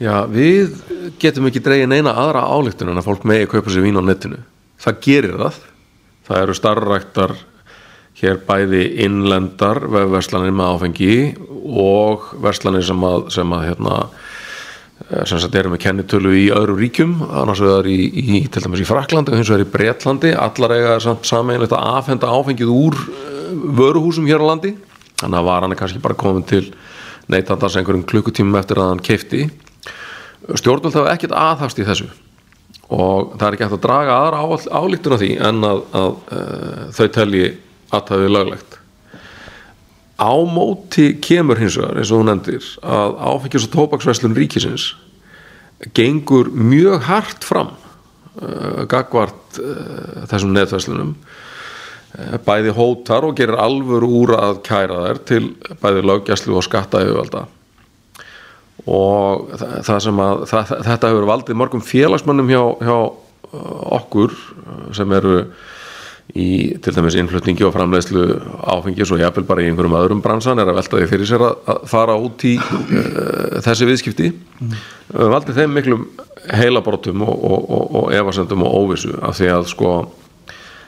Já, við getum ekki dregið neina aðra álíktun en að fólk megi kaupa sér vín á netinu. Það gerir það. Það eru starfræktar hér bæði innlendar vefverslanir með áfengi og verslanir sem að, sem að hérna, eh, sem sagt eru með kennitölu í öðru ríkjum, annars vegar í, í til dæmis í Fraklandi og hins vegar í Bretlandi. Allar eiga samt sameinlegt að afhenda áfengið úr eh, vöruhúsum hér á landi. Þannig að varan er kannski bara komin til neytandans einhverjum klukkutímum eftir að hann keifti stjórnvöld hafa ekkert aðhafst í þessu og það er ekki hægt að draga aðra álíktun af því en að, að uh, þau telji aðtæðið löglegt. Á móti kemur hins vegar eins og þú nefndir að áfengis og tóbaksverslun ríkisins gengur mjög hart fram uh, gagvart uh, þessum netverslunum. Uh, bæði hótar og gerir alvör úr að kæra þær til bæði löggæslu og skatta yfirvalda og það, sem að það, þetta hefur valdið mörgum félagsmönnum hjá, hjá uh, okkur uh, sem eru í til dæmis innflutningi og framleiðslu áfengis og jafnvel bara í einhverjum öðrum bransan er að velta því fyrir sér að, fara út í uh, þessi viðskipti mm. valdið þeim miklum heilabrótum og, og, og, og efasendum og óvissu af því að sko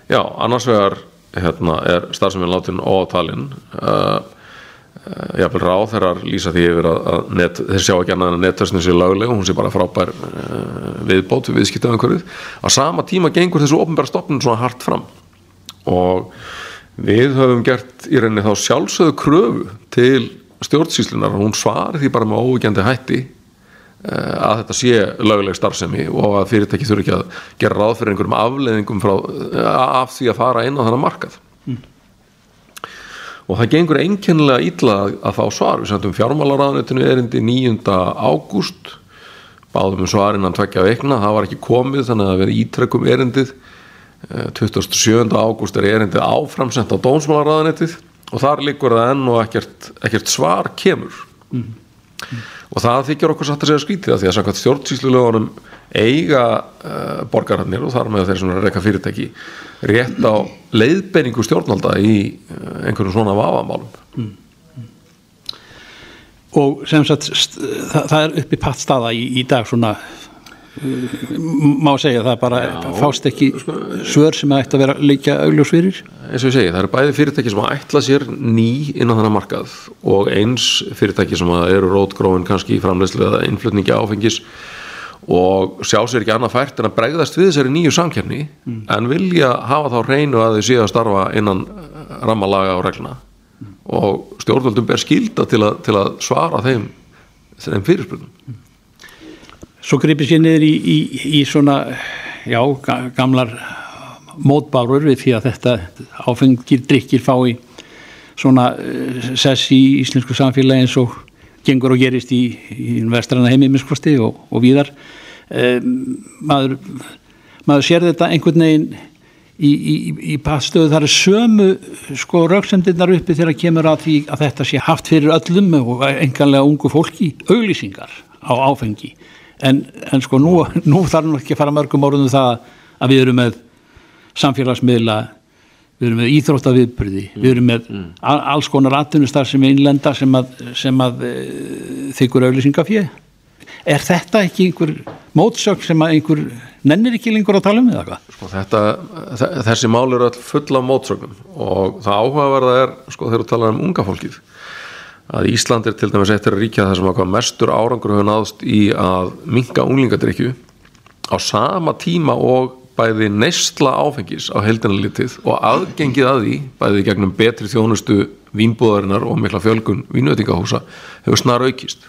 já, annars vegar hérna, er starfseminn látin ótalinn uh, jafnvel ráð þeirra lýsa því yfir að, net, þeir sjá ekki annað en að netversnin sé lögleg og hún sé bara frábær uh, viðbót við viðskiptaðankurðið á sama tíma gengur þessu ofnbæra stopnum svona hart fram. Og við höfum gert í reyni þá sjálfsögðu kröfu til stjórnsýslunar og hún svar því bara með óvíkjandi hætti uh, að þetta sé löguleg starfsemi og að fyrirtæki þurfi ekki að gera ráð fyrir einhverjum afleðingum frá, af því að fara inn á þennan markað og það gengur einkennilega illa að, fá svar við sendum fjármálaráðanetinu erindi 9. ágúst báðum um svarinn að tvekja veikna, það var ekki komið þannig að vera ítrekkum erindið 27. ágúst er erindið áframsend á dónsmálaráðanetið og þar likur það enn og ekkert, ekkert svar kemur mm. Mm. og það þykir okkur satt að segja skvítið að því að samkvæmt stjórnsýslulegunum eiga uh, borgararnir og þar með þeir sem er að reyka fyrirtæki rétt á leiðbenningu stjórnvalda í uh, einhverjum svona vafamálum mm. og sem sagt það, það er uppi patt staða í, í dag svona má segja það bara Já, fást ekki sko, svör sem ætti að vera líka augljósfyrir eins og ég segi, það eru bæði fyrirtæki sem að ætla sér ný inn á þennan markað og eins fyrirtæki sem eru rótgróin kannski í framleyslu eða innflutningi áfengis og sjá sér ekki annað fært en að bregðast við þessari nýju samkjörni mm. en vilja hafa þá reynu að þau séu að starfa innan rammalaga og regluna mm. og stjórnvöldum ber skilda til að, til að svara þeim, þeim fyrirspurnum mm. Svo gripir sér niður í, í, í svona já, gamlar mótbárur við því að þetta áfengir drikkir fái svona uh, sess í íslensku samfélagi eins og gengur og gerist í, í vestrana heimimiskvosti og, og víðar. Um, maður, maður sér þetta einhvern veginn í, í, í pastöðu þar er sömu sko rauksendirnar uppi þegar kemur að því að þetta sé haft fyrir öllum og enganlega ungu fólki auglýsingar á áfengi en, en sko nú, nú þarf nú ekki að fara mörgum orðum það að við erum með samfélagsmiðla við erum með íþróttaviðbyrði mm. við erum með mm. alls konar atvinnustar sem er innlenda sem að, sem að e, þykkur auðlýsingafið er þetta ekki einhver mótsök sem að einhver nennir ekki lengur að tala um eða hvað? Sko þetta, þessi mál eru all fulla af mótsökum og það áhugaverða er sko þegar þú talar um unga fólkið að Ísland er til dæmis eittir að ríkja það sem að mestur árangur hefur náðst í að minga unglingadrykju á sama tíma og bæði neysla áfengis á heldinalitið og aðgengið að því bæði gegnum betri þjónustu vínbúðarinnar og mikla fjölgun vínveitingahúsa hefur snar aukist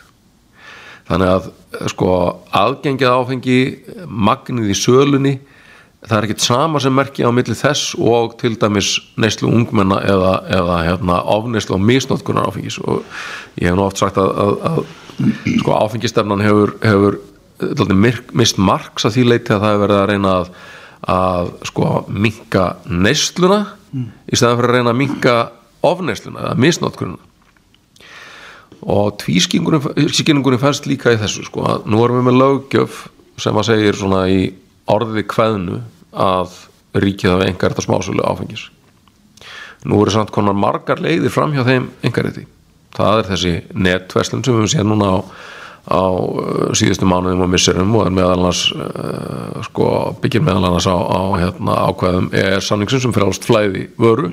þannig að sko aðgengið áfengi magnið í sölunni það er ekkit sama sem merkja á milli þess og til dæmis neyslu ungmenna eða, eða hérna, ofneyslu og misnótkunar áfengis og ég hef nú oft sagt að, að, að sko áfengistefnan hefur, hefur mist marks að því leiti að það hefur verið að reyna að, að sko minka neysluna mm. í stæðan fyrir að reyna að minka ofneysluna eða misnótkununa og tvískynningunum færst líka í þessu sko að nú erum við með lögjöf sem að segir svona í orðið kveðnu að ríkið af engar þetta smásölu áfengis. Nú eru samt konar margar leiðir fram hjá þeim engariti það er þessi netverslun sem við séum núna á á uh, síðustu mánuðum og misserum og er meðal annars uh, sko, byggir meðal annars á, á hérna, ákveðum er sanningsum sem frálst flæði vöru.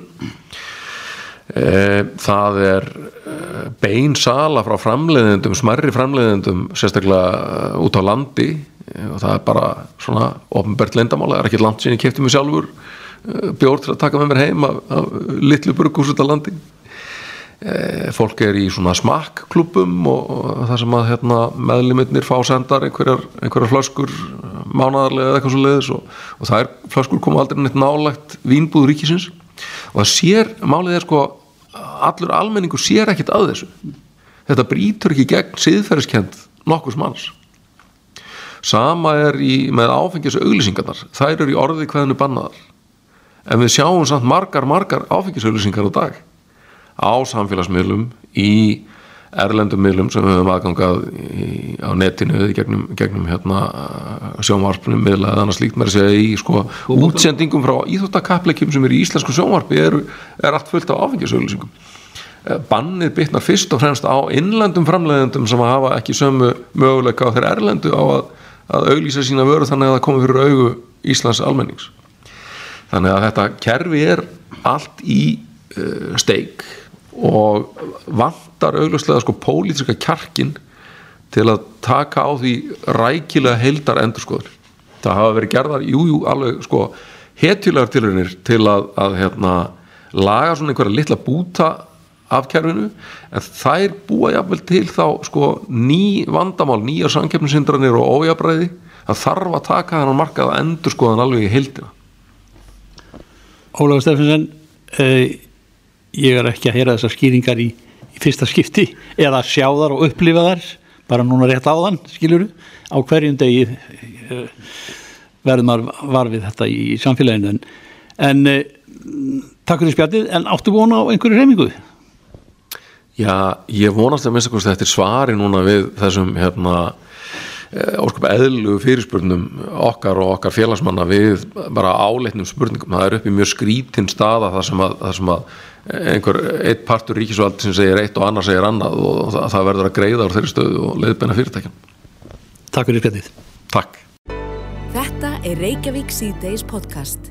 E, það er uh, bein sala frá framleiðendum smerri framleiðendum sérstaklega uh, út á landi og það er bara svona ofnbært leindamála, það er ekki land sem ég kefti mig sjálfur uh, bjórn til að taka með mér heim af, af litlu burgús út á landi. Eh, fólk er í svona smakkklubum og, og það sem að hérna, meðliminnir fá sendar einhverjar, einhverjar flöskur eh, mánadarlega eða eitthvað svo leiðis og, og það er flöskur koma aldrei neitt nálagt vínbúður ríkisins. Og það sér, málið er sko allur almenningur sér ekkit að þessu. Þetta brítur ekki gegn siðferðiskend nokkus manns sama er í, með áfengis auglýsingarnar, þær eru í orði hverðinu bannaðar. En við sjáum samt margar, margar áfengis auglýsingar á dag. Á samfélagsmiðlum í erlendum miðlum sem við höfum aðgangað í, á netinu í gegnum, gegnum hérna, sjónvarpnum miðla eða annars líkt mér að segja í sko, útsendingum frá íþjóttakapleikjum sem eru í íslensku sjónvarpi er, er allt fullt af áfengisauðlýsingum bannið bitnar fyrst og fremst á innlendum framleiðendum sem hafa ekki sömu möguleika á þeirra erlendu á að, að auglýsa sína vöru þannig að það komi fyrir augu Íslands almennings. Þannig að þetta kerfi er allt í uh, steik og vantar augljóslega sko pólítiska kjarkin til að taka á því rækilega heildar endurskoður það hafa verið gerðar, jújú, jú, alveg sko hetjulegar tilurinnir til að, að hérna, laga svona einhverja litla búta af kerfinu en þær búa jáfnvel til þá sko ný vandamál, nýjar samkeppnisindranir og ójabræði það þarf að taka þennan markað að endur skoðan alveg í heildina Ólafur Steffensen eh, ég er ekki að heyra þessar skýringar í, í fyrsta skipti eða sjá þar og upplifa þar bara núna rétt áðan, skiljuru á hverjum degi eh, verðum að varfið þetta í samfélaginu en, en eh, takk fyrir spjallið, en áttu vona á einhverju reymingu? Já, ég vonast að minnst að þetta er svari núna við þessum hérna ósköp eðlu fyrirspurnum okkar og okkar félagsmanna við bara áleitnum spurningum. Það er upp í mjög skrítinn staða þar sem að, þar sem að einhver eitt partur ríkisvald sem segir eitt og annar segir annað og það, það verður að greiða úr þeirri stöðu og leiðbenna fyrirtækjan Takk fyrir spjallið Takk. Þetta er Reykjavík C-Days podcast